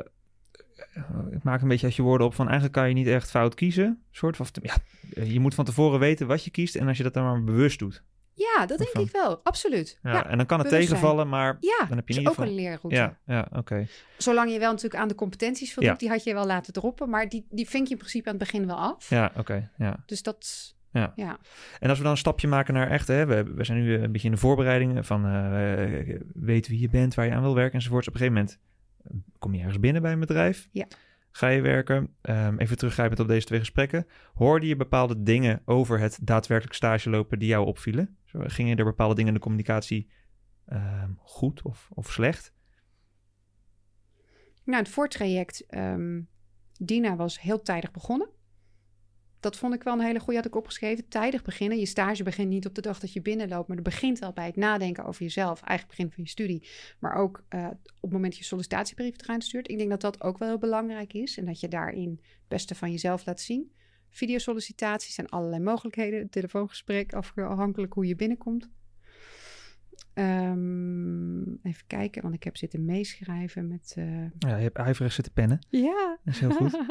ik maak een beetje uit je woorden op van eigenlijk kan je niet echt fout kiezen. Soort van, ja, je moet van tevoren weten wat je kiest en als je dat dan maar bewust doet. Ja, dat denk Van- ik wel. Absoluut. Ja, Ja, en dan kan het tegenvallen, maar ja dan heb je ieder ook een leerroute. Ja, ja oké. Zolang je wel natuurlijk aan de competenties voldoet, Ja. die had je wel laten droppen. Maar die, die vink je in principe aan het begin wel af. Ja, oké. ja. Dus dat, Ja. ja. En als we dan een stapje maken naar echt, hè, we, we zijn nu een beetje in de voorbereidingen van eh, weet wie je bent, waar je aan wil werken enzovoorts. Op een gegeven moment eh, kom je ergens binnen bij een bedrijf. Ja. Ga je werken. Ehm, even teruggrijpend op deze twee gesprekken. Hoorde je bepaalde dingen over het daadwerkelijk stage lopen die jou opvielen? Gingen er bepaalde dingen in de communicatie ehm, goed of, of slecht? Nou, het voortraject, ehm Dina was heel tijdig begonnen. Dat vond ik wel een hele goede, had ik opgeschreven. Tijdig beginnen. Je stage begint niet op de dag dat je binnenloopt, maar het begint al bij het nadenken over jezelf. Eigenlijk begin van je studie. Maar ook uh, op het moment dat je sollicitatiebrief eruit stuurt. Ik denk dat dat ook wel heel belangrijk is. En dat je daarin het beste van jezelf laat zien. Videosollicitaties zijn allerlei mogelijkheden. Telefoongesprek, afhankelijk hoe je binnenkomt. Um, even kijken, want ik heb zitten meeschrijven met... Uh... Ja, je hebt ijverig zitten pennen. Ja. Dat is heel goed. *laughs*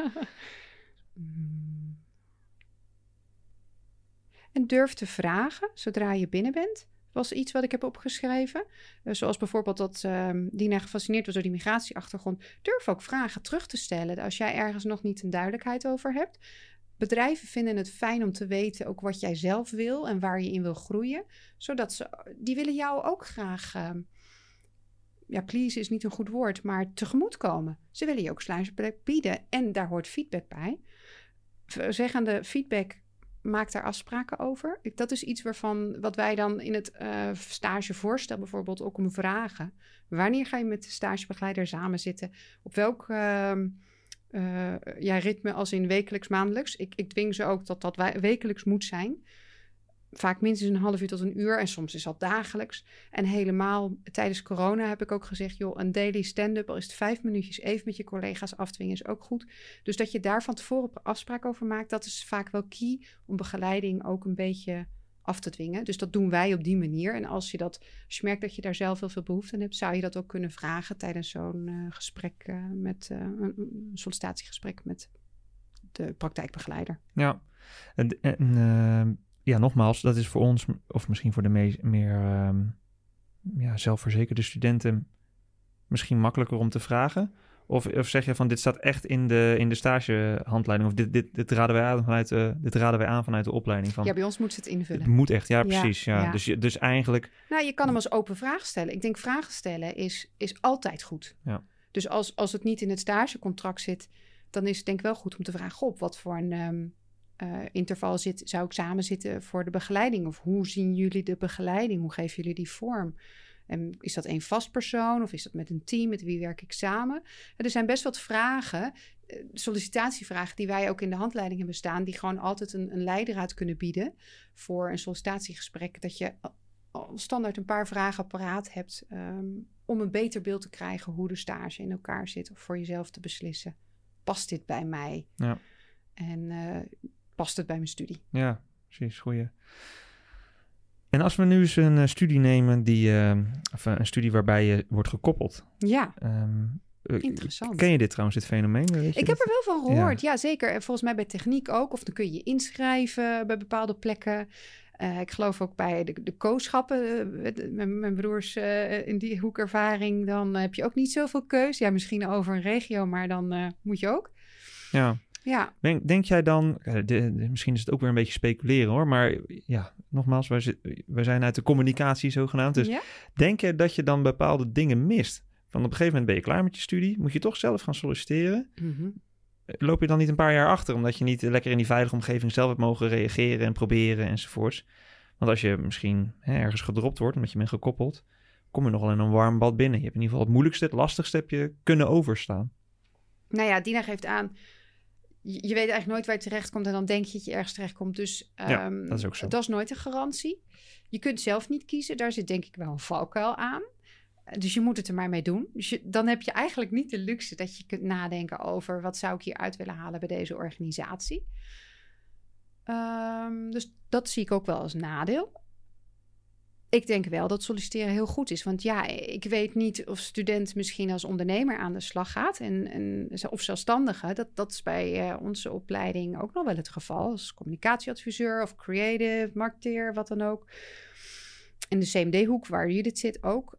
*laughs* En durf te vragen zodra je binnen bent. Was iets wat ik heb opgeschreven. Uh, zoals bijvoorbeeld dat uh, Dina gefascineerd was door die migratieachtergrond. Durf ook vragen terug te stellen als jij ergens nog niet een duidelijkheid over hebt. Bedrijven vinden het fijn om te weten ook wat jij zelf wil en waar je in wil groeien. Zodat ze, die willen jou ook graag, uh, ja, please is niet een goed woord, maar tegemoetkomen. Ze willen je ook sluisplek bieden en daar hoort feedback bij. Zeggende feedback maak daar afspraken over. Dat is iets waarvan wat wij dan in het uh, stagevoorstel bijvoorbeeld ook om vragen. Wanneer ga je met de stagebegeleider samen zitten? Op welk uh, uh, ja, ritme als in wekelijks, maandelijks? Ik, ik dwing ze ook dat dat wekelijks moet zijn vaak minstens een half uur tot een uur en soms is dat dagelijks. En helemaal tijdens corona heb ik ook gezegd, joh, een daily stand-up, al is het vijf minuutjes even met je collega's afdwingen, is ook goed. Dus dat je daar van tevoren afspraak over maakt, dat is vaak wel key om begeleiding ook een beetje af te dwingen. Dus dat doen wij op die manier. En als je, dat, je merkt dat je daar zelf heel veel behoefte aan hebt, zou je dat ook kunnen vragen tijdens zo'n uh, gesprek uh, met uh, een sollicitatiegesprek met de praktijkbegeleider. Ja, en, en ja, nogmaals, dat is voor ons, of misschien voor de me meer um, ja, zelfverzekerde studenten, misschien makkelijker om te vragen. Of, of zeg je van dit staat echt in de, in de stagehandleiding? Of dit, dit, dit, raden wij aan vanuit de, dit raden wij aan vanuit de opleiding? Van, ja, bij ons moet ze het invullen. Het moet echt, ja, precies. Ja, ja. Dus, dus eigenlijk. Nou, je kan hem als open vraag stellen. Ik denk vragen stellen is, is altijd goed. Ja. Dus als, als het niet in het stagecontract zit, dan is het denk ik wel goed om te vragen: op wat voor een. Um, uh, interval zit, zou ik samen zitten voor de begeleiding? Of hoe zien jullie de begeleiding? Hoe geven jullie die vorm? En is dat één vast persoon of is dat met een team? Met wie werk ik samen? Er zijn best wat vragen, sollicitatievragen, die wij ook in de handleiding hebben staan, die gewoon altijd een, een leidraad kunnen bieden voor een sollicitatiegesprek. Dat je al standaard een paar vragen paraat hebt um, om een beter beeld te krijgen hoe de stage in elkaar zit. Of voor jezelf te beslissen: past dit bij mij? Ja. En uh, past het bij mijn studie. Ja, precies. Goeie. En als we nu eens een uh, studie nemen, die, uh, of een studie waarbij je wordt gekoppeld. Ja. Um, Interessant. Ken je dit trouwens, dit fenomeen? Weet je ik heb er wel van gehoord, ja. ja. zeker. En volgens mij bij techniek ook. Of dan kun je je inschrijven bij bepaalde plekken. Uh, ik geloof ook bij de, de kooschappen, uh, mijn, mijn, broers uh, in die hoekervaring, dan heb je ook niet zoveel keus. Ja, misschien over een regio, maar dan moet je ook. Ja. Ja. Denk, denk jij dan, de, de, misschien is het ook weer een beetje speculeren hoor, maar ja, nogmaals, wij, wij zijn uit de communicatie zogenaamd. Dus ja? denk je dat je dan bepaalde dingen mist? Van op een gegeven moment ben je klaar met je studie, moet je toch zelf gaan solliciteren. Mm -hmm. Loop je dan niet een paar jaar achter, omdat je niet lekker in die veilige omgeving zelf hebt mogen reageren en proberen enzovoorts? Want als je misschien hè, ergens gedropt wordt, omdat je bent gekoppeld, kom je nog wel in een warm bad binnen. Je hebt in ieder geval het moeilijkste, het lastigste heb je kunnen overstaan. Nou ja, Dina geeft aan, je weet eigenlijk nooit waar je terecht komt en dan denk je dat je ergens terecht komt. Dus um, ja, dat, is ook zo. dat is nooit een garantie. Je kunt zelf niet kiezen, daar zit denk ik wel een valkuil aan. Dus je moet het er maar mee doen. Dus je, dan heb je eigenlijk niet de luxe dat je kunt nadenken over wat zou ik hier uit willen halen bij deze organisatie. Um, dus dat zie ik ook wel als nadeel. Ik denk wel dat solliciteren heel goed is. Want ja, ik weet niet of student misschien als ondernemer aan de slag gaat. En, en, of zelfstandige. Dat, dat is bij uh, onze opleiding ook nog wel het geval. Als communicatieadviseur of creative, marketeer, wat dan ook. In de CMD-hoek waar Judith zit ook.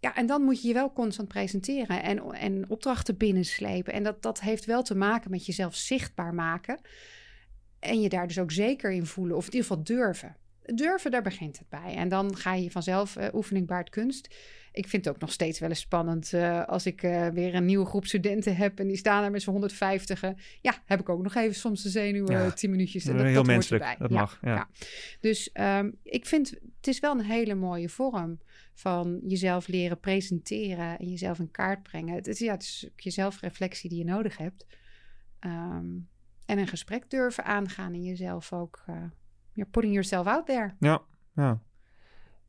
Ja, en dan moet je je wel constant presenteren en, en opdrachten binnenslepen. En dat, dat heeft wel te maken met jezelf zichtbaar maken. En je daar dus ook zeker in voelen, of in ieder geval durven durven, daar begint het bij. En dan ga je vanzelf uh, oefening baart kunst. Ik vind het ook nog steeds wel eens spannend uh, als ik uh, weer een nieuwe groep studenten heb en die staan daar met z'n 150. Ja, heb ik ook nog even soms de zenuwen, ja. tien minuutjes. En dat, Heel dat menselijk, dat mag. Ja. Dus um, ik vind het is wel een hele mooie vorm van jezelf leren presenteren en jezelf in kaart brengen. Het is, ja, het is je zelfreflectie die je nodig hebt. Um, en een gesprek durven aangaan en jezelf ook, you're putting yourself out there. Ja, ja.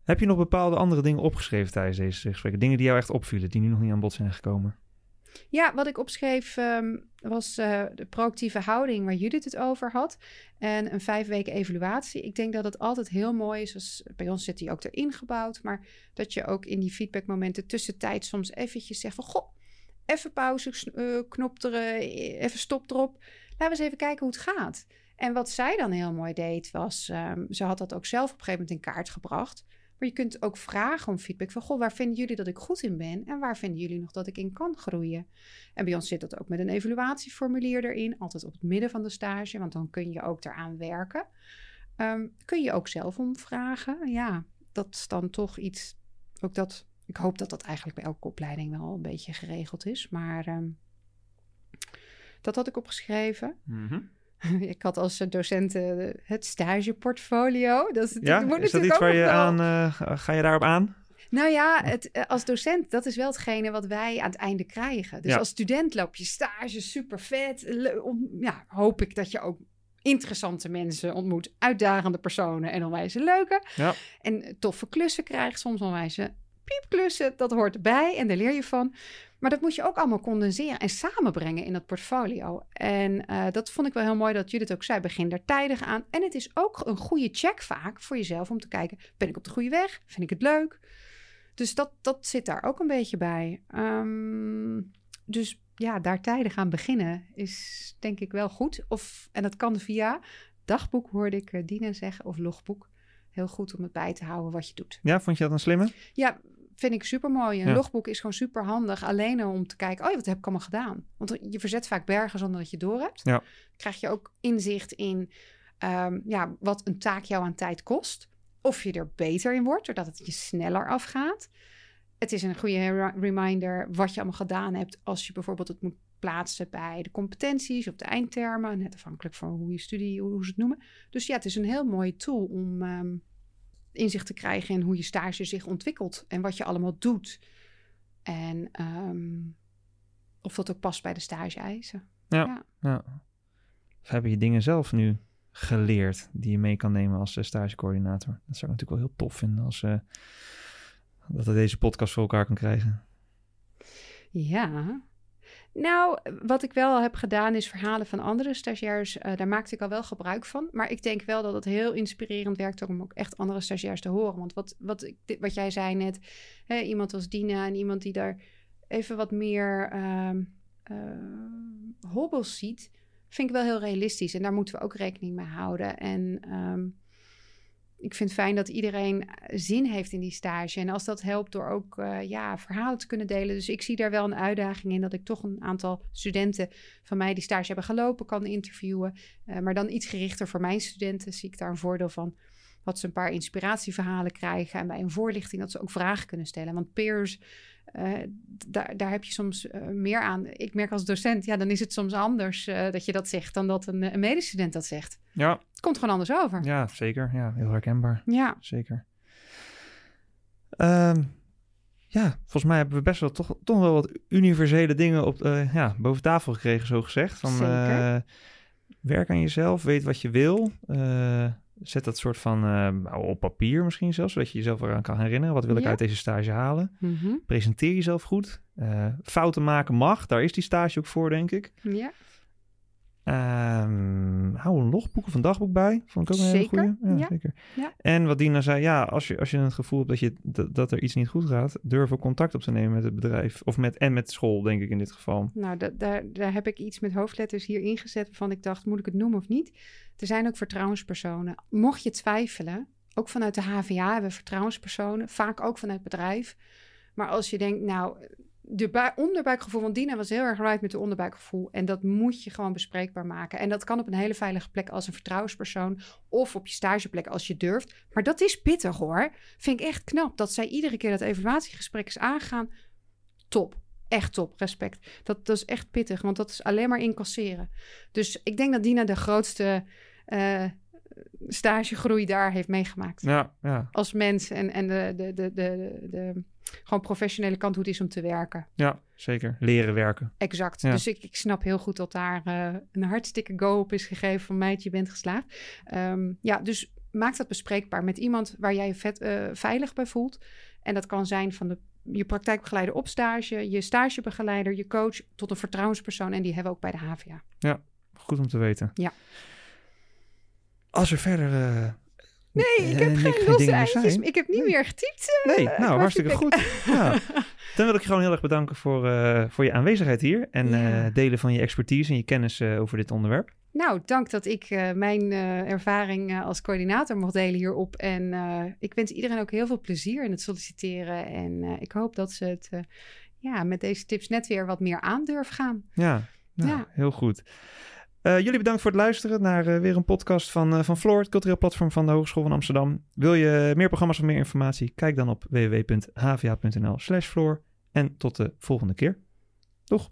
Heb je nog bepaalde andere dingen opgeschreven tijdens deze gesprekken? Dingen die jou echt opvielen, die nu nog niet aan bod zijn gekomen? Ja, wat ik opschreef um, was uh, de proactieve houding waar Judith het over had. En een vijf weken evaluatie. Ik denk dat het altijd heel mooi is. Als, bij ons zit die ook erin gebouwd. Maar dat je ook in die feedbackmomenten tussentijd soms eventjes zegt van... Goh, even pauze, uh, knop er, even stop erop. Laten we eens even kijken hoe het gaat. En wat zij dan heel mooi deed was... Um, ze had dat ook zelf op een gegeven moment in kaart gebracht... Maar je kunt ook vragen om feedback van, goh, waar vinden jullie dat ik goed in ben en waar vinden jullie nog dat ik in kan groeien? En bij ons zit dat ook met een evaluatieformulier erin, altijd op het midden van de stage, want dan kun je ook eraan werken. Um, kun je ook zelf om vragen. Ja, dat is dan toch iets, ook dat, ik hoop dat dat eigenlijk bij elke opleiding wel een beetje geregeld is, maar um, dat had ik opgeschreven. Mm *laughs* ik had als docent uh, het stageportfolio. Dat is, ja, moet is dat iets waar je aan... Uh, ga je daarop aan? Nou ja, het, eh, als docent, dat is wel hetgene wat wij aan het einde krijgen. Dus ja. als student loop je stage, super vet. Ja, hoop ik dat je ook interessante mensen ontmoet, uitdagende personen en onwijs leuke. Ja. En toffe klussen krijgt, soms onwijs piepklussen, dat hoort erbij en daar leer je van. Maar dat moet je ook allemaal condenseren en samenbrengen in dat portfolio. En uh, dat vond ik wel heel mooi dat Judith ook zei, begin daar tijdig aan. En het is ook een goede check vaak voor jezelf om te kijken, ben ik op de goede weg? Vind ik het leuk? Dus dat, dat zit daar ook een beetje bij. Um, dus ja, daar tijdig aan beginnen is denk ik wel goed. Of, en dat kan via dagboek, hoorde ik uh, Dina zeggen, of logboek. Heel goed om het bij te houden wat je doet. Ja, vond je dat een slimme? Ja, vind ik super mooi. Een logboek is gewoon super handig. Alleen om te kijken, oh ja, wat heb ik allemaal gedaan? Want je verzet vaak bergen zonder dat je door hebt. Ja. krijg je ook inzicht in um, ja, wat een taak jou aan tijd kost. Of je er beter in wordt, doordat het je sneller afgaat. Het is een goede reminder wat je allemaal gedaan hebt als je bijvoorbeeld het moet plaatsen bij de competenties of de eindtermen. Net afhankelijk van hoe je studie, hoe ze het noemen. Dus ja, het is een heel mooie tool om um, inzicht te krijgen in hoe je stage zich ontwikkelt en wat je allemaal doet. En um, of dat ook past bij de stage-eisen. Ja, ja. ja. Of hebben je dingen zelf nu geleerd die je mee kan nemen als uh, stagecoördinator? Dat zou ik natuurlijk wel heel tof vinden als uh, dat we deze podcast voor elkaar kan krijgen. Ja, nou, wat ik wel heb gedaan is verhalen van andere stagiairs. Uh, daar maakte ik al wel gebruik van. Maar ik denk wel dat het heel inspirerend werkt om ook echt andere stagiairs te horen. Want wat, wat, wat jij zei net, hè, iemand als Dina en iemand die daar even wat meer uh, hobbels ziet, vind ik wel heel realistisch. En daar moeten we ook rekening mee houden. En um, ik vind het fijn dat iedereen eh, zin heeft in die stage. En als dat helpt door ook uh, ja, verhalen te kunnen delen. Dus ik zie daar wel een uitdaging in dat ik toch een aantal studenten van mij die stage hebben gelopen kan interviewen. Uh, maar dan iets gerichter voor mijn studenten zie ik daar een voordeel van. Dat ze een paar inspiratieverhalen krijgen en bij een voorlichting dat ze ook vragen kunnen stellen. Want peers uh, daar, daar heb je soms uh, meer aan. Ik merk als docent, ja, dan is het soms anders uh, dat je dat zegt dan dat een, een medestudent dat zegt. Ja. Het komt gewoon anders over. Ja, zeker. Ja, heel herkenbaar. Ja. Zeker. Um, ja, volgens mij hebben we best wel toch, toch wel wat universele dingen op, ja, boven tafel gekregen, zo gezegd. Van, werk aan jezelf, weet wat je wil. Zet dat soort van uh, op papier misschien zelfs, zodat je jezelf eraan kan herinneren. Wat wil ik uit deze stage halen? Mm -hmm. Presenteer jezelf goed. Uh, fouten maken mag, daar is die stage ook voor, denk ik. Ja. Um, hou een logboek of een dagboek bij. Vond ik ook een zeker. hele goede. Ja, ja, zeker. Ja. En wat Dina zei, ja, als je, als je het gevoel hebt dat, je, dat, dat er iets niet goed gaat, durf ook contact op te nemen met het bedrijf. Of met, en met school, denk ik in dit geval. Nou, da, daar, daar heb ik iets met hoofdletters hier ingezet waarvan ik dacht, moet ik het noemen of niet? Er zijn ook vertrouwenspersonen. Mocht je twijfelen, ook vanuit de HVA hebben we vertrouwenspersonen, vaak ook vanuit het bedrijf. Maar als je denkt, nou, de onderbuikgevoel van Dina was heel erg right met de onderbuikgevoel. En dat moet je gewoon bespreekbaar maken. En dat kan op een hele veilige plek als een vertrouwenspersoon. Of op je stageplek als je durft. Maar dat is pittig hoor. Vind ik echt knap dat zij iedere keer dat evaluatiegesprek is aangegaan. Top. Echt top. Respect. Dat, dat is echt pittig. Want dat is alleen maar incasseren. Dus ik denk dat Dina de grootste... Uh, stagegroei daar heeft meegemaakt. Ja, ja. Als mens en, en de, de, de, de, de gewoon professionele kant hoe het is om te werken. Ja, zeker. Leren werken. Exact. Ja. Dus ik, ik snap heel goed dat daar eh, een hartstikke go op is gegeven van meid, je bent geslaagd. Ehm, ja, dus maak dat bespreekbaar met iemand waar jij je vet, eh, veilig bij voelt. En dat kan zijn van de, je praktijkbegeleider op stage, je stagebegeleider, je coach, tot een vertrouwenspersoon. En die hebben we ook bij de HVA. Goed om te weten. Ja. Als er verder... eh, Nee, ik eh, heb niks- geen losse eindjes. Ik heb niet Nee. meer getypt. eh, Nee, qua nou, hartstikke goed. *laughs* Ja. Dan wil ik je gewoon heel erg bedanken voor, eh, voor je aanwezigheid hier. En Ja. eh, delen van je expertise en je kennis eh, over dit onderwerp. Nou, dank dat ik eh, mijn eh, ervaring eh, als coördinator mocht delen hierop. En eh, ik wens iedereen ook heel veel plezier in het solliciteren. En eh, ik hoop dat ze het eh, ja, met deze tips net weer wat meer aandurf gaan. Ja, nou, Ja. heel goed. Eh, jullie bedankt voor het luisteren naar eh, weer een podcast van, eh, van Floor, het cultureel platform van de Hogeschool van Amsterdam. Wil je meer programma's of meer informatie? Kijk dan op www.hva.nl slash Floor. En tot de volgende keer. Doeg!